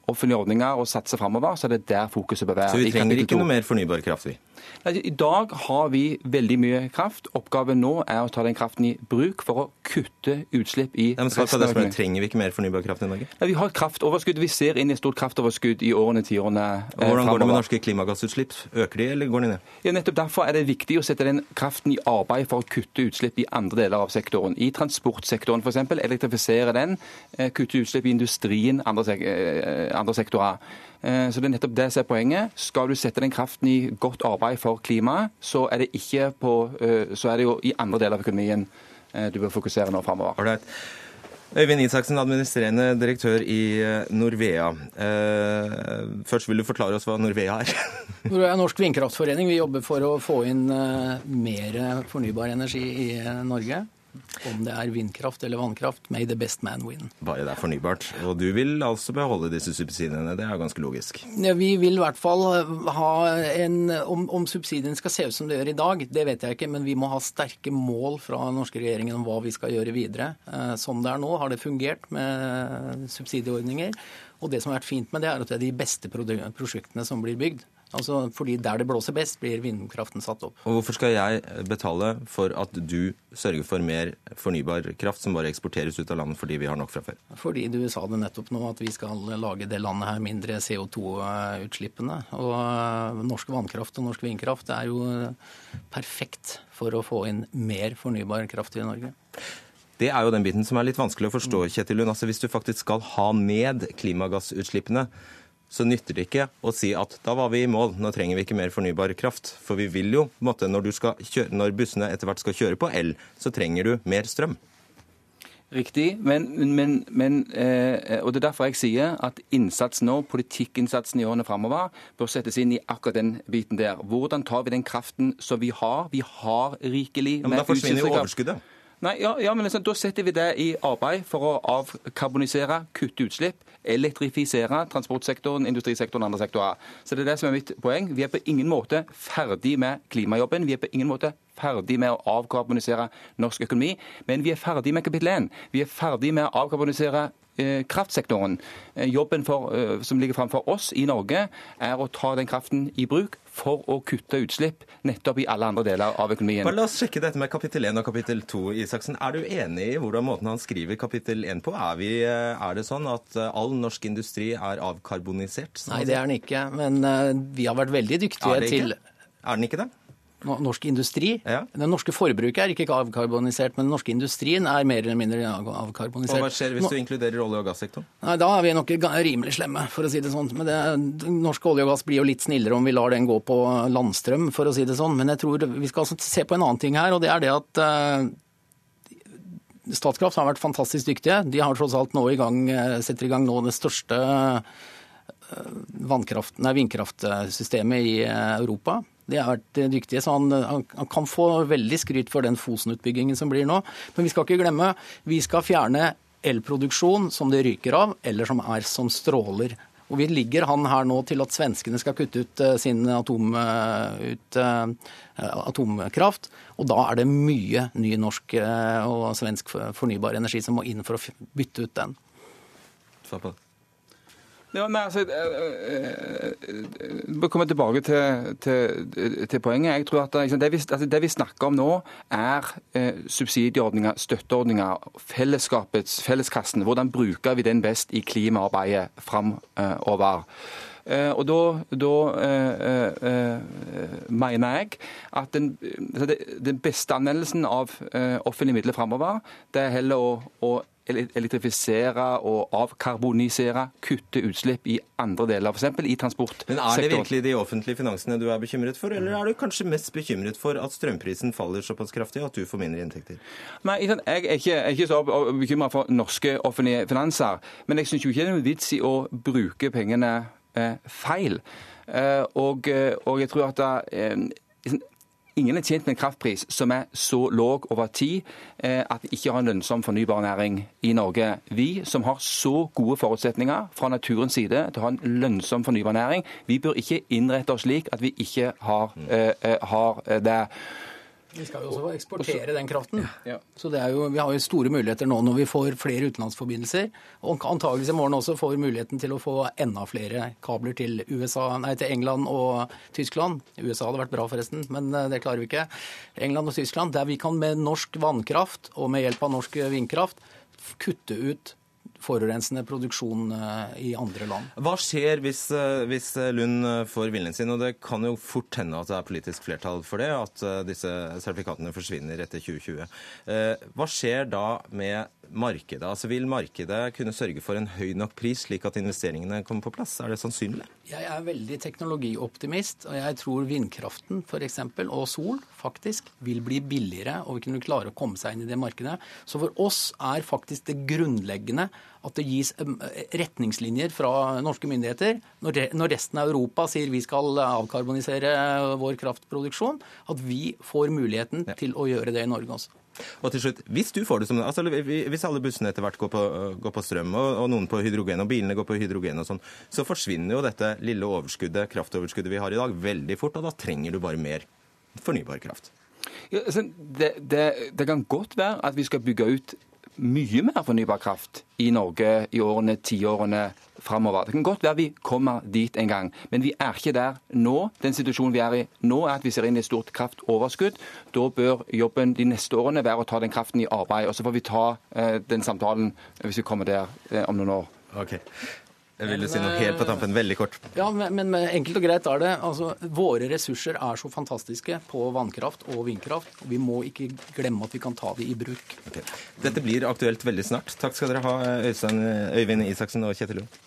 offentlige ordninger og satse framover, så er det der fokuset bør være. Så vi trenger ikke noe mer fornybar kraft, vi? Nei, I dag har vi veldig mye kraft. Oppgaven nå er å ta den kraften i bruk for å kutte utslipp i Ja, men skal resten det av økonomien. Trenger vi ikke mer fornybar kraft i Norge? Nei, vi har kraftoverskudd. Vi ser inn i et stort kraftoverskudd i årene, tiårene eh, Hvordan går det med norske klimagassutslipp? Øker de, eller går de ned? Ja, nettopp Derfor er det viktig å sette den kraften i arbeid for å kutte utslipp i andre deler av sektoren. I transportsektoren f.eks. Elektrifisere den, eh, kutte utslipp i industrien, andre, sek eh, andre sektorer. Eh, så det er nettopp det som er poenget. Skal du sette den kraften i godt arbeid for klimaet, så er det ikke på, eh, så er det jo i andre deler av økonomien eh, du bør fokusere nå framover. Alright. Øyvind Isaksen, administrerende direktør i Norvea. først vil du forklare oss hva Norvea er? Norvea er Norsk vindkraftforening. Vi jobber for å få inn mer fornybar energi i Norge. Om det er vindkraft eller vannkraft, may the best man win. Bare det er fornybart. Og du vil altså beholde disse subsidiene, det er ganske logisk? Ja, vi vil i hvert fall ha en om, om subsidiene skal se ut som det gjør i dag, det vet jeg ikke, men vi må ha sterke mål fra den norske regjeringen om hva vi skal gjøre videre. Eh, som det er nå, har det fungert med subsidieordninger. Og det som har vært fint med det, er at det er de beste prosjektene som blir bygd. Altså fordi Der det blåser best, blir vindkraften satt opp. Og Hvorfor skal jeg betale for at du sørger for mer fornybar kraft som bare eksporteres ut av landet fordi vi har nok fra før? Fordi du sa det nettopp nå, at vi skal lage det landet her mindre CO2-utslippene. Og eh, norsk vannkraft og norsk vindkraft er jo perfekt for å få inn mer fornybar kraft i Norge. Det er jo den biten som er litt vanskelig å forstå, Kjetil Lund. Altså, hvis du faktisk skal ha ned klimagassutslippene, så nytter det ikke å si at da var vi i mål, nå trenger vi ikke mer fornybar kraft. For vi vil jo, måte, når, kjøre, når bussene etter hvert skal kjøre på el, så trenger du mer strøm. Riktig, men, men, men eh, og det er derfor jeg sier at innsatsen nå, politikkinnsatsen i årene framover bør settes inn i akkurat den biten der. Hvordan tar vi den kraften som vi har? Vi har rikelig med ja, Men da forsvinner jo overskuddet. Nei, ja, ja men liksom, Da setter vi det i arbeid for å avkarbonisere, kutte utslipp, elektrifisere transportsektoren, industrisektoren og andre sektorer. Så det er det som er mitt poeng. Vi er på ingen måte ferdig med klimajobben. Vi er på ingen måte ferdig med å avkarbonisere norsk økonomi. Men vi er ferdig med kapittel 1. Vi er ferdig med å avkarbonisere Eh, kraftsektoren. Eh, jobben for, eh, som ligger framfor oss i Norge, er å ta den kraften i bruk for å kutte utslipp nettopp i alle andre deler av økonomien. Bare la oss sjekke dette med kapittel 1 og kapittel 2, Isaksen. Er du enig i hvordan måten han skriver kapittel 1 på? Er, vi, er det sånn at all norsk industri er avkarbonisert? Sånn Nei, det er den ikke. Men vi har vært veldig dyktige til Er den ikke det? Norsk industri. Ja. Den norske forbruket er ikke avkarbonisert, men den norske industrien er mer eller mindre avkarbonisert. Og Hva skjer hvis du inkluderer olje- og gassektoren? Nei, Da er vi nok rimelig slemme, for å si det sånn. Men det, norsk olje og gass blir jo litt snillere om vi lar den gå på landstrøm, for å si det sånn. Men jeg tror vi skal altså se på en annen ting her, og det er det at uh, Statkraft har vært fantastisk dyktige. De har tross alt nå i gang, eh, setter i gang nå det største nei, vindkraftsystemet i Europa. De har vært eh, dyktige, så han, han, kan få veldig skryt for den Fosen-utbyggingen som blir nå. Men vi skal ikke glemme, vi skal fjerne elproduksjon som det ryker av, eller som er som stråler. Og Vi ligger han her nå til at svenskene skal kutte ut uh, sin atom, ut, atomkraft. Og da er det mye ny norsk og svensk fornybar energi som må inn for å bytte ut den. Ja, nei, altså, jeg eh, eh komme tilbake til, til, til, poenget. Jeg tror at det, vi, altså, det, vi, snakker om nå, er eh, subsidieordninger, støtteordninger, fellesskapets, felleskassen. Hvordan bruker vi den best i klimaarbeidet framover? Eh, og da, da eh, mener jeg at den, altså, den, beste anvendelsen av offentlige midler framover, det er heller å, å elektrifisere og avkarbonisere, kutte utslipp i andre deler, f.eks. i transportsektoren. Men Er det virkelig de offentlige finansene du er bekymret for, eller er du kanskje mest bekymret for at strømprisen faller såpass kraftig at du får mindre inntekter? Nei, Jeg er ikke, er ikke så bekymra for norske offentlige finanser, men jeg syns ikke det er noen vits i å bruke pengene eh, feil. Eh, og, eh, og, jeg tror at eh, Ingen er tjent med en kraftpris som er så låg over tid eh, at vi ikke har en lønnsom fornybar næring i Norge. Vi som har så gode forutsetninger fra naturens side til å ha en lønnsom fornybar næring, vi bør ikke innrette oss slik at vi ikke har, eh, eh, har det. Vi skal jo også eksportere den kraften. Ja. Så jo, Vi har jo store muligheter nå når vi får flere utenlandsforbindelser. Og antageligvis i morgen også får vi muligheten til å få enda flere kabler til, USA, nei, til England og Tyskland. USA hadde vært bra, forresten, men eh, det klarer vi ikke. England og Tyskland, Der vi kan med norsk vannkraft og med hjelp av norsk vindkraft kutte ut forurensende produksjon eh, i andre land. Hva skjer hvis, eh, hvis, Lund eh, får viljen sin, og det kan jo fort hende at det er politisk flertall for det, at disse sertifikatene forsvinner etter 2020. Hva skjer da med markedet? Altså Vil markedet kunne sørge for en høy nok pris, slik at investeringene kommer på plass? Er det sannsynlig? Jeg er veldig teknologioptimist, og jeg tror vindkraften f.eks. og sol faktisk vil bli billigere og vil kunne klare å komme seg inn i det markedet. Så for oss er faktisk det grunnleggende at det gis retningslinjer fra norske myndigheter når resten av Europa sier vi skal avkarbonisere vår kraftproduksjon, at vi får muligheten til å gjøre det i Norge også. Og til slutt, Hvis du får det som, altså hvis alle bussene etter hvert går på, går på strøm, og, og, noen på hydrogen, og bilene går på hydrogen og sånn, så forsvinner jo dette lille overskuddet, kraftoverskuddet vi har i dag, veldig fort. Og da trenger du bare mer fornybar kraft. Ja, altså, det, det, det kan godt være at vi skal bygge ut mye mer fornybar kraft i Norge i årene, tiårene framover. Det kan godt være vi kommer dit en gang, men vi er ikke der nå. Den situasjonen vi er i nå, er at vi ser inn i et stort kraftoverskudd. Da bør jobben de neste årene være å ta den kraften i arbeid. Og så får vi ta eh, den samtalen hvis vi kommer der eh, om noen år. Okay. Jeg ville si noe helt på tampen, veldig kort. Ja, men, men, enkelt og greit er det. Altså, våre ressurser er så fantastiske på vannkraft og vindkraft. og Vi må ikke glemme at vi kan ta det i bruk. Okay. Dette blir aktuelt veldig snart. Takk skal dere ha, Øystein, Øyvind Isaksen og Kjetil Lund.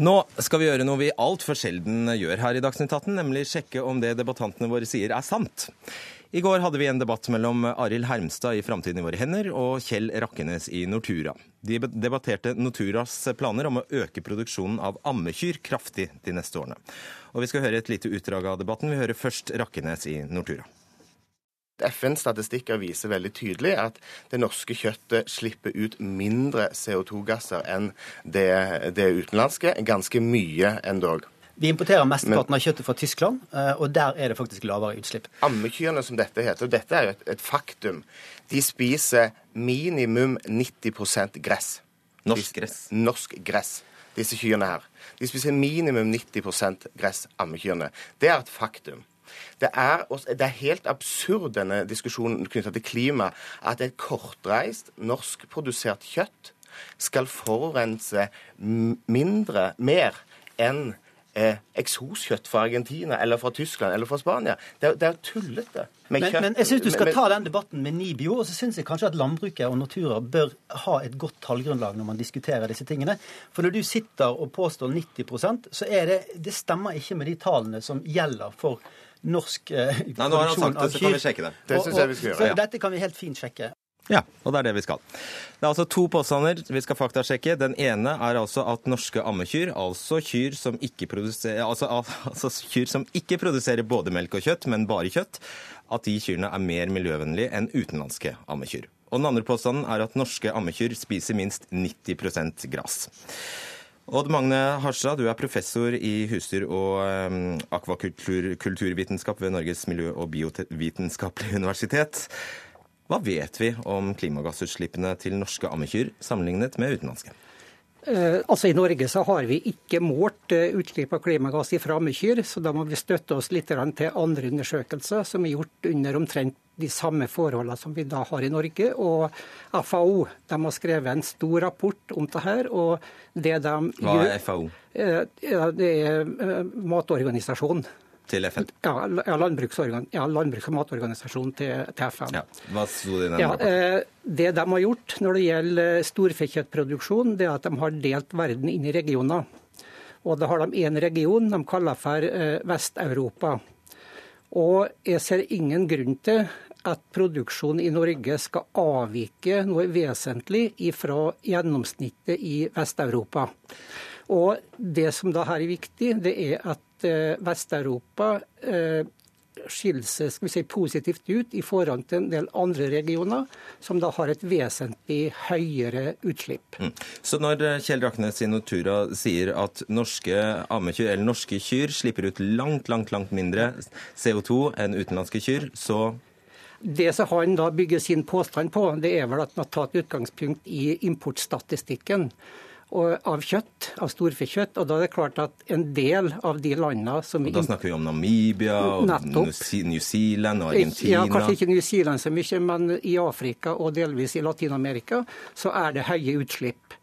Nå skal vi gjøre noe vi altfor sjelden gjør her i Dagsnytt 18, nemlig sjekke om det debattantene våre sier er sant. I går hadde vi en debatt mellom Arild Hermstad i Framtiden i våre hender og Kjell Rakkenes i Nortura. De debatterte Norturas planer om å øke produksjonen av ammekyr kraftig de neste årene. Og Vi skal høre et lite utdrag av debatten. Vi hører først Rakkenes i Nortura. FN-statistikker viser veldig tydelig at det norske kjøttet slipper ut mindre CO2-gasser enn det, det utenlandske. Ganske mye endog. Vi importerer mesteparten av kjøttet fra Tyskland, eh, og der er det faktisk lavere utslipp. Ammekyrne, som dette heter, og dette er et, et faktum, de spiser minimum 90% gress. Norsk gress. Norsk gress, disse kyrne her. De spiser minimum 90% gress, ammekyrne. Det er et faktum. Det er, det er, helt absurd, denne diskusjonen knytta til klima, at et kortreist, norskprodusert kjøtt skal forurense mindre, mer, enn eh, eksoskjøtt fra Argentina eller fra Tyskland eller fra Spania. Det, det er tullete. Men, men, jeg syns du skal ta den debatten med Nibio, og så syns jeg kanskje at landbruket og Natura bør ha et godt tallgrunnlag når man diskuterer disse tingene. For når du sitter og påstår 90% så er det Det stemmer ikke med de tallene som gjelder for norsk eh, Nei, nå har han sagt det, så kan vi sjekke det. Det syns jeg vi skal gjøre. ja. dette kan vi helt fint sjekke. Ja, og det er det vi skal. Det er altså to påstander vi skal faktasjekke. Den ene er altså at norske ammekyr, altså kyr som ikke produserer, altså, altså kyr som ikke produserer både melk og kjøtt, men bare kjøtt, at de kyrne er mer miljøvennlige enn utenlandske ammekyr. Og den andre påstanden er at norske ammekyr spiser minst 90 gress. Odd Magne Harstad, du er professor i husdyr- og um, akvakulturvitenskap ved Norges miljø- og biovitenskapelige universitet. Hva vet vi om klimagassutslippene til norske ammekyr sammenlignet med utenlandske? Eh, altså I Norge så har vi ikke målt eh, utslipp av klimagass fra ammekyr, så da må vi støtte oss litt til andre undersøkelser som er gjort under omtrent de samme forholdene som vi da har i Norge. Og FAO de har skrevet en stor rapport om det her. og det de Hva er FAO? Eh, det er matorganisasjonen. Til FN? Ja, landbruksorgan, ja, landbruks- og matorganisasjonen til, til FN. Ja, hva sto det i den ja, eh, Det de har gjort når det gjelder storfekjøttproduksjon, det er at de har delt verden inn i regioner. Og da har de én region de kaller for Vest-Europa. Og jeg ser ingen grunn til at produksjonen i Norge skal avvike noe vesentlig fra gjennomsnittet i Vest-Europa. Og Det som da her er viktig, det er at eh, Vest-Europa eh, skiller seg skal vi si, positivt ut i forhold til en del andre regioner, som da har et vesentlig høyere utslipp. Mm. Så når eh, Kjell Raknes i Notura sier at norske ammekyr, eller norske kyr slipper ut langt, langt, langt mindre CO2 enn utenlandske kyr, så det som han da bygger sin påstand på, det er vel at han har tatt utgangspunkt i importstatistikken av kjøtt, av storfekjøtt. Og da er det klart at en del av de landene som Og Da snakker vi om Namibia, og New Zealand og Argentina? Ja, kanskje ikke New Zealand så mye, men i Afrika og delvis i Latin-Amerika så er det høye utslipp.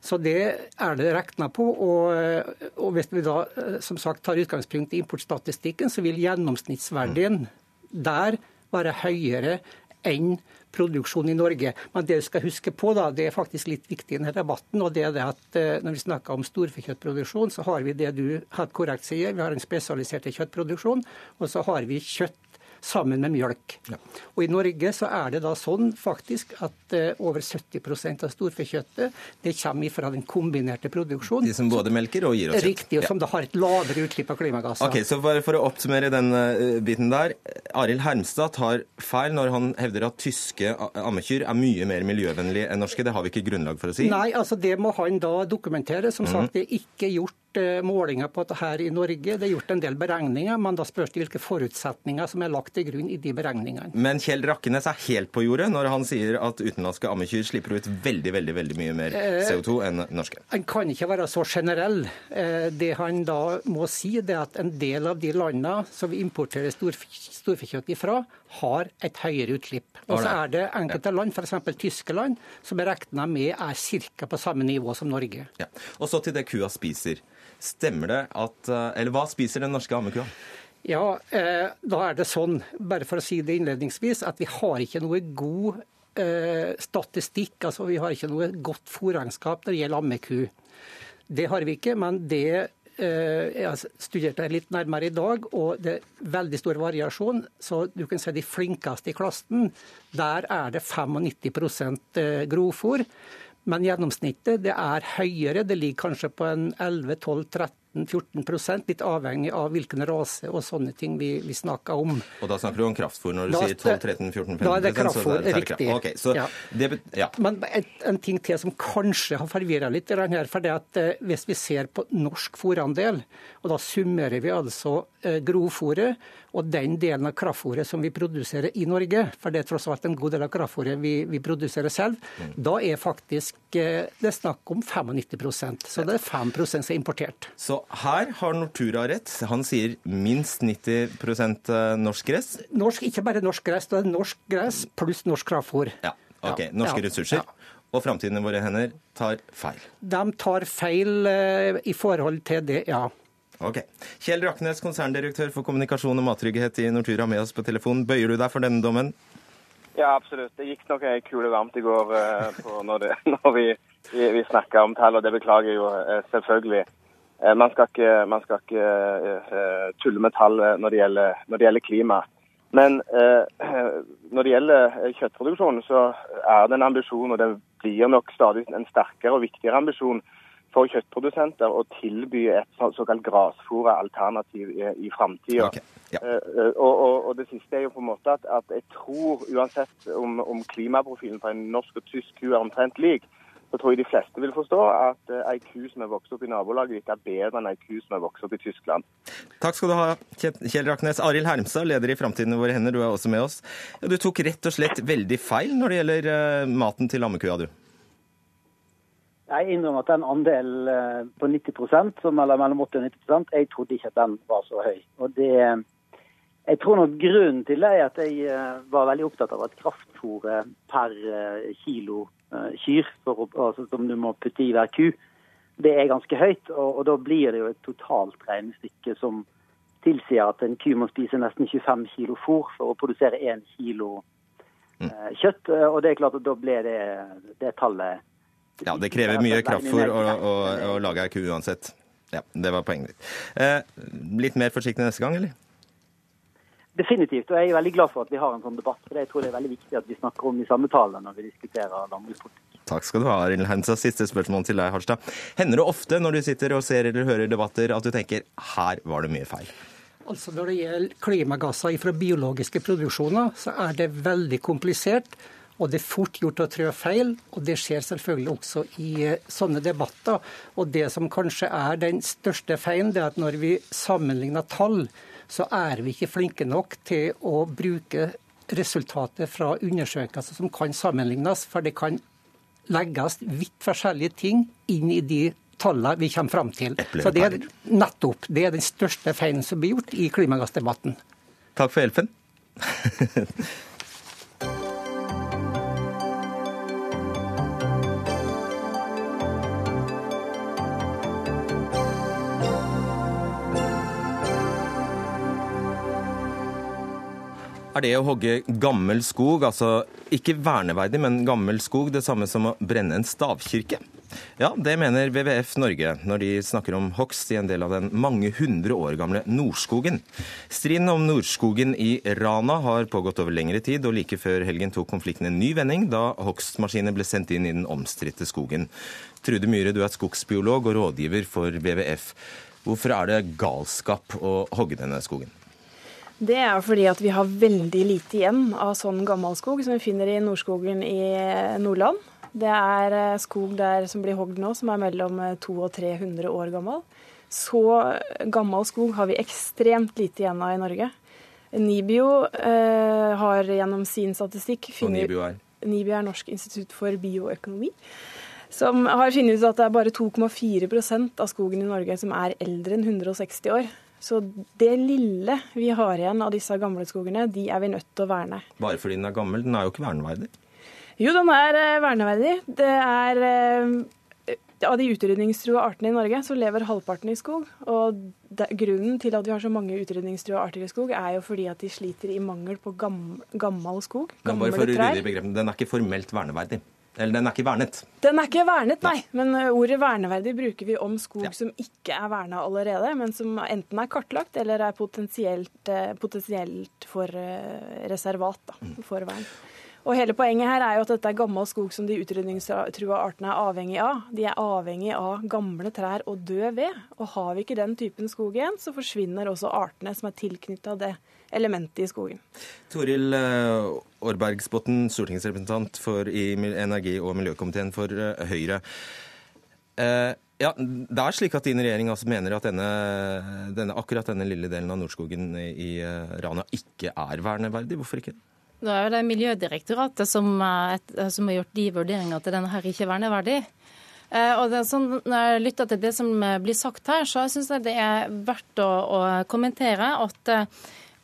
Så det er det regna på. Og, og, hvis vi da som sagt tar utgangspunkt i importstatistikken, så vil gjennomsnittsverdien der være høyere enn produksjon i Norge. Men det vi skal huske på, da, det er faktisk litt viktig i denne debatten. og det er det at Når vi snakker om storfekjøttproduksjon, så har vi det du helt korrekt sier. Vi har en spesialisert kjøttproduksjon, og så har vi kjøtt sammen med mjølk. Ja. Og I Norge så er det da sånn faktisk at uh, over 70% av storfekjøttet det kommer fra den kombinerte produksjonen. De som både melker og gir oss kjøtt. Riktig, og som ja. da har et lavere utslipp av klimagasser. Ok, så bare For å oppsummere den uh, biten der. Arild Hermstad tar feil når han hevder at tyske ammekyr er mye mer miljøvennlige enn norske. Det har vi ikke grunnlag for å si. Nei, altså det må han da dokumentere. Som mm. sagt, det er ikke gjort Eh, målinger på dette her i Norge. Det er gjort en del beregninger, men da spørs det hvilke forutsetninger som er lagt til grunn i de beregningene. Men Kjell Rakkenes er helt på jordet når han sier at utenlandske ammekyr slipper ut veldig veldig, veldig mye mer eh, CO2 enn norske? Han kan ikke være så generell. Eh, det han da må si, det er at en del av de landene som vi importerer storfekjøtt ifra, har et høyere utslipp. Og så er det enkelte land, f.eks. Tyskland, som er regna med er ca. på samme nivå som Norge. Ja. Og så til det kua spiser. Stemmer det at eh, Eller hva spiser den norske ammekua? Ja, eh, da er det sånn, bare for å si det innledningsvis, at vi har ikke noe god eh, statistikk. altså Vi har ikke noe godt fòrregnskap når det gjelder ammeku. Det har vi ikke, men det jeg studerte litt nærmere i dag, og det er veldig stor variasjon. Så du kan se de flinkeste i klassen, der er det 95 eh, grovfòr. Men gjennomsnittet det er høyere. Det ligger kanskje på en 11-12-13 13-14 litt avhengig av hvilken rase og sånne ting vi, vi snakker om. Og da snakker du om kraftfôr når du da, sier 12-13-14-15 Da er det kraftfôr, riktig. Okay, så ja. det, ja. Men en, en, ting til som kanskje har forvirra litt her, for det at eh, hvis vi ser på norsk fôrandel, og da summerer vi altså eh, grovfôret og den delen av kraftfôret som vi produserer i Norge, for det er tross alt en god del av kraftfôret vi, vi produserer selv, mm. da er faktisk det det snakk om 95% Så det er 5% som er importert. Så her har Nortura rett. Han sier minst 90 eh, norsk gress. Norsk, ikke bare norsk gress, det er norsk gress pluss norsk kraftfôr. Ja, ok. Norske ja, ressurser. Ja. Og framtiden i våre hender tar feil? De tar feil uh, i forhold til det, ja. Ok. Kjell Raknes, konserndirektør for kommunikasjon og mattrygghet i Nortura, med oss på telefon. Bøyer du deg for denne dommen? Ja, absolutt. Det gikk nok ei kule varmt i går uh, når, det, når, vi, vi, vi snakka om tall, og det beklager jeg jo uh, selvfølgelig. Eh, man skal ikke, man skal ikke tulle med tall når det gjelder, når det gjelder klima. Men eh, når det gjelder kjøttproduksjon, så er det en ambisjon, og det blir nok stadig en sterkere og viktigere ambisjon for kjøttprodusenter å tilby et såkalt grasfòralternativ i, i framtida. Okay. Ja. Uh, og, og, og, det siste er jo på en måte at, at jeg tror, uansett om, om klimaprofilen for en norsk og tysk ku er omtrent lik, så tror jeg de fleste vil forstå at ei ku som er vokst opp i nabolaget ditt, er bedre enn ei ku som er vokst opp i Tyskland. Takk skal du ha, Kjell Raknes. Arild Hermstad, leder i Framtiden i våre hender, du er også med oss. Du tok rett og slett veldig feil når det gjelder maten til ammekua, du. Jeg innrømmer at den andelen eh, på 90% som eller mellom 80 og 90% jeg trodde ikke at den var så høy. Og det, jeg tror nok grunnen til det er at jeg var veldig opptatt av at kraftfôret per kilo Eh, kyr for, altså, som du må putte i hver ku, det er ganske høyt. Og, og da blir det jo et totalt regnestykke som tilsier at en ku må spise nesten 25 kilo fôr for å produsere 1 kilo mm. eh, kjøtt. Eh, og det er klart at da ble det, det tallet Ja, det krever mye kraftfôr å, å, å lage ei ku uansett. Ja, det var poenget ditt. Eh, litt mer forsiktig neste gang, eller? Definitivt. Og jeg er veldig glad for at vi har en sånn debatt. For jeg tror det er veldig viktig at vi snakker om de samme tallene når vi diskuterer landbrukspolitikk. Takk skal du ha, Arild Hansa. Siste spørsmål til deg, Harstad. Hender det ofte når du sitter og ser eller hører debatter at du tenker her var det mye feil? Altså Når det gjelder klimagasser fra biologiske produksjoner, så er det veldig komplisert. Og det er fort gjort å trå feil, og det skjer selvfølgelig også i eh, sånne debatter. Og det som kanskje er den største feilen, det er at når vi sammenligner tall, så er vi ikke flinke nok til å bruke resultatet fra undersøkelser som kan sammenlignes, for det kan legges vidt forskjellige ting inn i de tallene vi kommer fram til. Så det er nettopp det er den største feilen som blir gjort i klimagassdebatten. Takk for hjelpen. Er det å hogge gammel skog, altså ikke verneverdig, men gammel skog, det samme som å brenne en stavkirke? Ja, det mener WWF Norge når de snakker om hogst i en del av den mange hundre år gamle Nordskogen. Striden om Nordskogen i Rana har pågått over lengre tid, og like før helgen tok konflikten en ny vending da hogstmaskiner ble sendt inn i den omstridte skogen. Trude Myhre, du er skogsbiolog og rådgiver for WWF. Hvorfor er det galskap å hogge denne skogen? Det er fordi at vi har veldig lite igjen av sånn gammel skog som vi finner i Nordskogen i Nordland. Det er eh, skog der som blir hogd nå, som er mellom 200 og 300 år gammel. Så gammel skog har vi ekstremt lite igjen av i Norge. NIBIO eh, har gjennom sin statistikk funnet NIBIO er? NIBIO er Norsk institutt for bioøkonomi. Som har funnet ut at det er bare 2,4% av skogen i Norge som er eldre enn 160 år. Så det lille vi har igjen av disse gamle skogene, de er vi nødt til å verne. Bare fordi den er gammel? Den er jo ikke verneverdig? Jo, den er eh, verneverdig. Det er eh, Av de utrydningstrua artene i Norge, så lever halvparten i skog. Og grunnen til at vi har så mange utrydningstrua arter i skog, er jo fordi at de sliter i mangel på gammel, gammel skog. Gamle rydde Den er ikke formelt verneverdig? Eller den er ikke vernet? Den er ikke vernet, nei. Men uh, ordet verneverdig bruker vi om skog ja. som ikke er verna allerede, men som enten er kartlagt eller er potensielt, uh, potensielt for uh, reservat da, mm. for vern. Og hele Poenget her er jo at dette er gammel skog som de utrydningstrua artene er avhengig av. De er avhengig av gamle trær og død ved. Og har vi ikke den typen skog igjen, så forsvinner også artene som er tilknytta det elementet i skogen. Toril Aarbergsbotten, eh, stortingsrepresentant for, i energi- og miljøkomiteen for eh, Høyre. Eh, ja, Det er slik at din regjering altså mener at denne, denne, akkurat denne lille delen av Nordskogen i Rana ikke er verneverdig. Hvorfor ikke? Det er det Miljødirektoratet som, som har gjort de vurderingene at denne her ikke er verneverdig. Og det sånn, Når jeg lytter til det som blir sagt her, så syns jeg det er verdt å, å kommentere at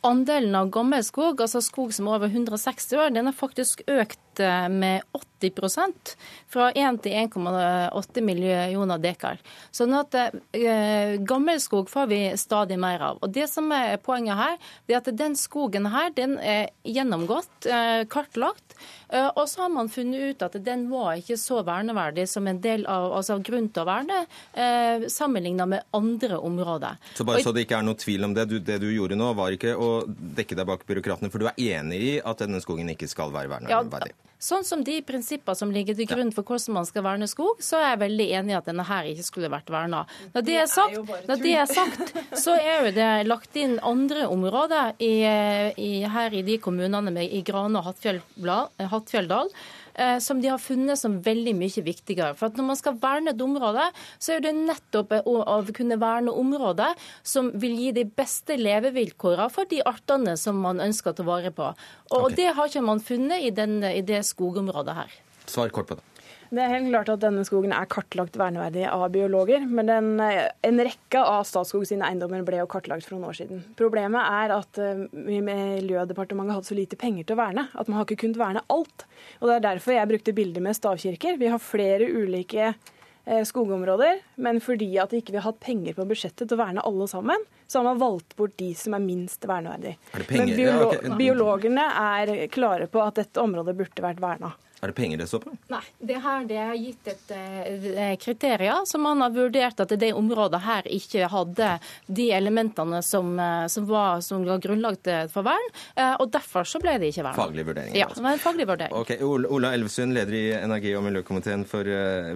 andelen av gammelskog, altså skog som er over 160 år, den har faktisk økt eh, med 80% fra 1 til 1,8 millioner dekar. Sånn at eh, gammelskog får vi stadig mer av. Og Det som er poenget her, det er at den skogen her, den er gjennomgått, eh, kartlagt. Eh, og så har man funnet ut at den var ikke så verneverdig som en del av altså grunn til å verne, eh, sammenligna med andre områder. Så bare så det ikke er noe tvil om det, du, det du gjorde nå, var ikke å dekke deg bak byråkratene, for du er enig i at denne skogen ikke skal være verneverdig? Ja, Sånn som de prinsipper som ligger til grunn for hvordan man skal verne skog, så er jeg veldig enig i at denne her ikke skulle vært verna. Når det er sagt, når det er sagt så er jo det lagt inn andre områder i, i, her i de kommunene med, i Grane og Hattfjelldal som de har funnet som veldig mye viktigere. For at Når man skal verne et område, så er det nettopp å, å kunne verne området som vil gi de beste levevilkårene for de artene som man ønsker å ta vare på. Og okay. Det har ikke man funnet i, den, i det skogområdet her. Svar kort på det. Det er helt klart at denne skogen er kartlagt verneverdig av biologer, men den, en rekke av Statskog sine eiendommer ble jo kartlagt for noen år siden. Problemet er at uh, Miljødepartementet hadde så lite penger til å verne at man har ikke kunnet verne alt. Og Det er derfor jeg brukte bilder med stavkirker. Vi har flere ulike uh, skogområder, men fordi at vi ikke har hatt penger på budsjettet til å verne alle sammen, så har man valgt bort de som er minst verneverdige. Men biolo biologene er klare på at dette området burde vært verna. Er det penger det står på? Nei, det her det har gitt et uh, kriterier som man har vurdert at det området her ikke hadde de elementene som, uh, som, var, som var grunnlag for vern. Og derfor så ble det ikke vern. Faglig vurdering? Ja, altså. det var en faglig vurdering. Ok, Ola Elvesund, leder i energi- og miljøkomiteen for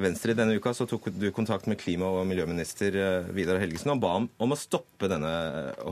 Venstre. Denne uka så tok du kontakt med klima- og miljøminister Vidar Helgesen og ba om, om å stoppe denne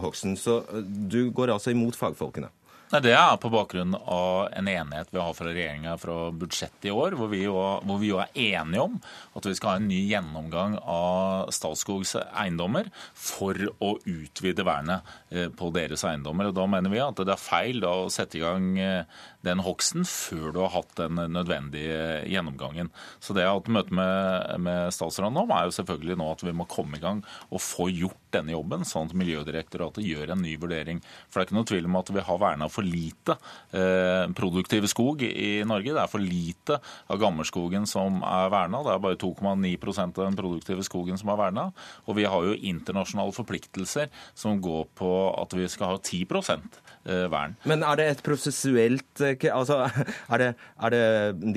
hogsten. Så du går altså imot fagfolkene? Nei, Det er på bakgrunn av en enighet vi har fra regjeringa fra budsjettet i år, hvor vi, jo, hvor vi, jo, er enige om at vi skal ha en ny gjennomgang av Statskogs eiendommer for å utvide vernet eh, på deres eiendommer. Og Da mener vi at det er feil å sette i gang eh, den hogsten før du har hatt den nødvendige gjennomgangen. Så det jeg har hatt møte med, med statsråden om, er jo selvfølgelig nå at vi må komme i gang og få gjort denne jobben, sånn at Miljødirektoratet gjør en ny vurdering. For det er ikke noe tvil om at vi har verna for lite eh, produktiv skog i Norge. Det er for lite av gammelskogen som er verna. Det er bare 2,9% av den produktive skogen som er verna. Og vi har jo internasjonale forpliktelser som går på at vi skal ha 10 eh, vern. Men er det et prosessuelt altså, er, det, er det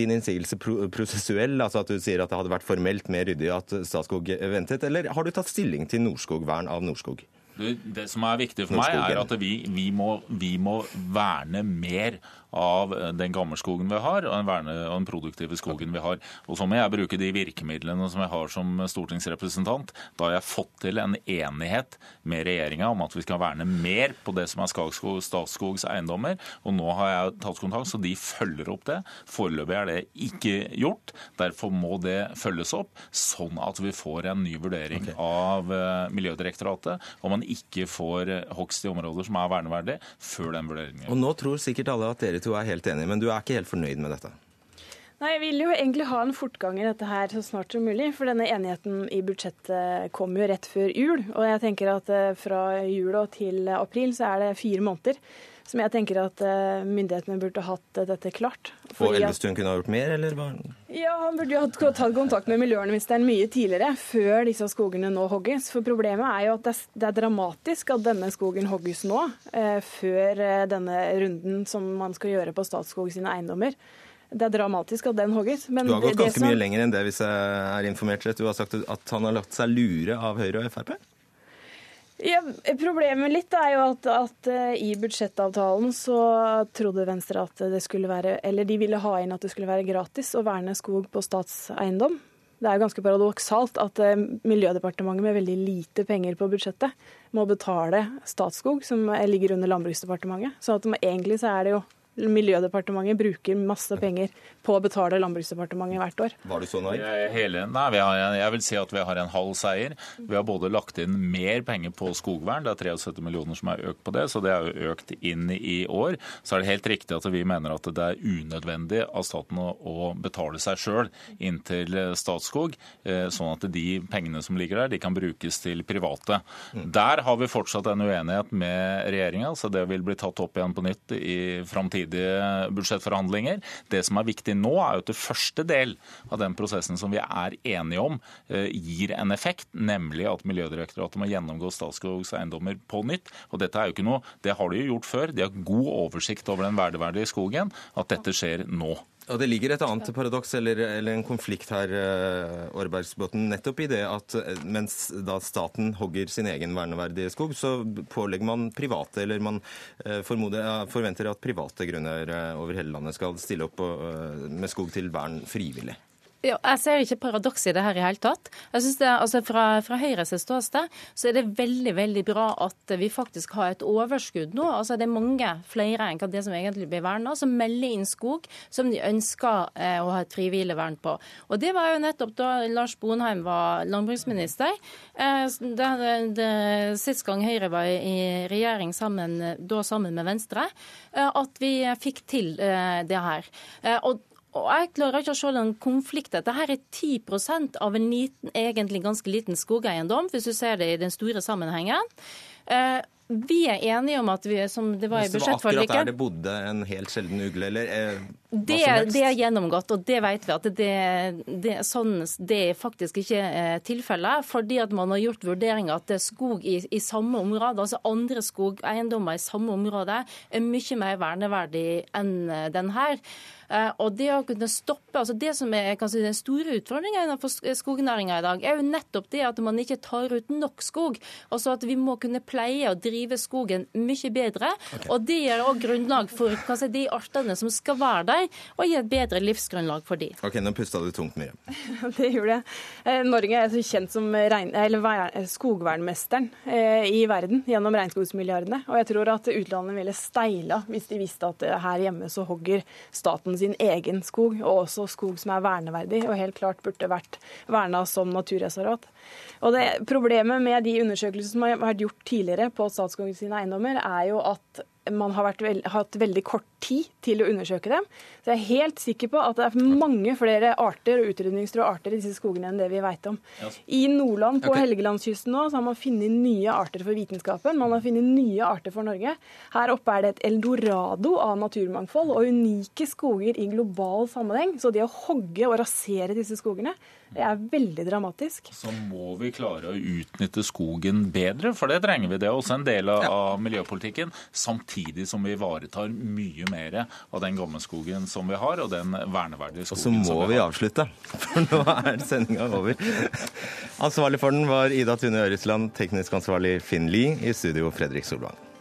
din innsigelse prosessuell, altså at du sier at det hadde vært formelt mer ryddig at Statskog ventet, eller har du tatt stilling til Norskog-vern? av Norskog? Det som er viktig for meg, er at vi, vi, må, vi må verne mer av eh, den gammelskogen vi har, og den, verne, og den produktive skogen vi har. Og så må jeg bruke de virkemidlene som jeg har som stortingsrepresentant. Da har jeg fått til en enighet med regjeringa om at vi skal verne mer på det som er Statskogs eiendommer. Og nå har jeg tatt kontakt, så de følger opp det. Foreløpig er det ikke gjort. Derfor må det følges opp, sånn at vi får en ny vurdering okay. av eh, Miljødirektoratet, og man ikke får hogst i områder som er verneverdige, før den vurderingen. Og nå tror sikkert alle at dere to er helt enige, men du er ikke helt fornøyd med dette? Nei, Jeg vil jo egentlig ha en fortgang i dette her så snart som mulig. For denne enigheten i budsjettet kom jo rett før jul. Og jeg tenker at eh, fra jul og til april så er det fire måneder som jeg tenker at eh, myndighetene burde hatt dette klart. Og Elvestuen kunne ha gjort mer, eller? Ja, Han burde jo ha tatt kontakt med miljøvernministeren mye tidligere, før disse skogene nå hogges. For problemet er jo at det er dramatisk at denne skogen hogges nå, eh, før eh, denne runden som man skal gjøre på Statskog sine eiendommer. Det er dramatisk at den hogges. Men du har gått ganske som... mye lenger enn det, hvis jeg er informert rett. Du har sagt at han har latt seg lure av Høyre og Frp? Ja, problemet litt er jo at, at, eh, i budsjettavtalen så trodde Venstre at det skulle være Eller de ville ha inn at det skulle være gratis å verne skog på statseiendom. Det er jo ganske paradoksalt at eh, Miljødepartementet med veldig lite penger på budsjettet må betale Statskog, som ligger under Landbruksdepartementet. Så egentlig så er det jo Miljødepartementet bruker masse penger på å betale Landbruksdepartementet hvert år. Var du så naiv? Hele, nei, har, jeg vil si at vi har en halv seier. Vi har både lagt inn mer penger på skogvern, det er 73 millioner som er økt på det, så det er jo økt inn i år. Så er det helt riktig at vi mener at det er unødvendig av staten å betale seg sjøl inn til Statskog, eh, sånn at de pengene som ligger der, de kan brukes til private. Mm. Der har vi fortsatt en uenighet med regjeringa, så det vil bli tatt opp igjen på nytt i framtiden framtidige budsjettforhandlinger. Det som er viktig nå, er jo at det første del av den prosessen som vi er enige om, eh, gir en effekt, nemlig at Miljødirektoratet må gjennomgå Statskogs eiendommer på nytt. Og dette er jo ikke noe, Det har de jo gjort før. De har god oversikt over den verdeverdige skogen. At dette skjer nå. Og Det ligger et annet paradoks eller, eller, en konflikt her, Årbergsbotn, eh, nettopp i det at eh, mens da staten hogger sin egen verneverdige skog, så pålegger man private, eller man eh, formoder, forventer at private grunner over hele landet skal stille opp med skog til vern frivillig. Ja, jeg ser ikke paradoks i det her i hele tatt. Jeg synes det, altså Fra, fra Høyres ståsted så er det veldig veldig bra at vi faktisk har et overskudd nå. Altså Det er mange flere enn det som egentlig blir verna, som melder inn skog som de ønsker eh, å ha et frivillig vern på. Og Det var jo nettopp da Lars Bonheim var landbruksminister. Eh, det, det, Sist gang Høyre var i regjering sammen, da sammen med Venstre, eh, at vi fikk til eh, det her. Eh, og og Jeg klarer ikke å se den konflikten. Dette er 10% av en liten, egentlig ganske liten skogeiendom, hvis du ser det i den store sammenhengen. Vi er enige om at vi, som det var i budsjettforliket Hvis det var akkurat der det bodde en helt sjelden ugle, eller eh, det, det, er gjennomgått, og det vet vi at det, det, sånn, det er faktisk ikke eh, tilfellet. Fordi at man har gjort vurderinger at skog i, i, samme område, altså andre skogeiendommer i samme område, er mye mer verneverdig enn eh, den her. Eh, og det å kunne stoppe, altså det som er kanskje Den store utfordringen for skognæringa i dag, er jo nettopp det at man ikke tar ut nok skog. Altså at vi må kunne pleie og drive skogen mye bedre. Okay. Og det gir òg grunnlag for si, de artene som skal være der, og gi et bedre livsgrunnlag for de. Ok, Nå pusta du tungt, Miriam. det gjorde jeg. Eh, Norge er så kjent som regn, skogvernmesteren eh, i verden gjennom regnskogsmilliardene. Og jeg tror at utlandet ville steila hvis de visste at her hjemme så hogger staten sin egen skog, og også skog som er verneverdig og helt klart burde vært verna som naturreservat. Og det, Problemet med de undersøkelsene som har vært gjort tidligere på Statskog sine eiendommer, er jo at man har vært hatt veldig kort tid til å undersøke dem. Så jeg er helt sikker på at det er mange flere arter og utrydningstrua arter i disse skogene enn det vi vet om. I Nordland på okay. Helgelandskysten nå så har man funnet nye arter for vitenskapen. Man har funnet nye arter for Norge. Her oppe er det et eldorado av naturmangfold og unike skoger i global sammenheng. Så det å hogge og rasere disse skogene, det er veldig dramatisk. Så må vi klare å utnytte skogen bedre, for det trenger vi. Det er også en del av, ja. miljøpolitikken. Samtidig som vi ivaretar mye mer av den gamle skogen som vi har, og den verneverdige skogen som vi har. Og så må vi vi avslutte, for nå er sendinga over. Ansvarlig for den var Ida Tune Øresland, teknisk ansvarlig Finn Lie, i studio Fredrik Solvang.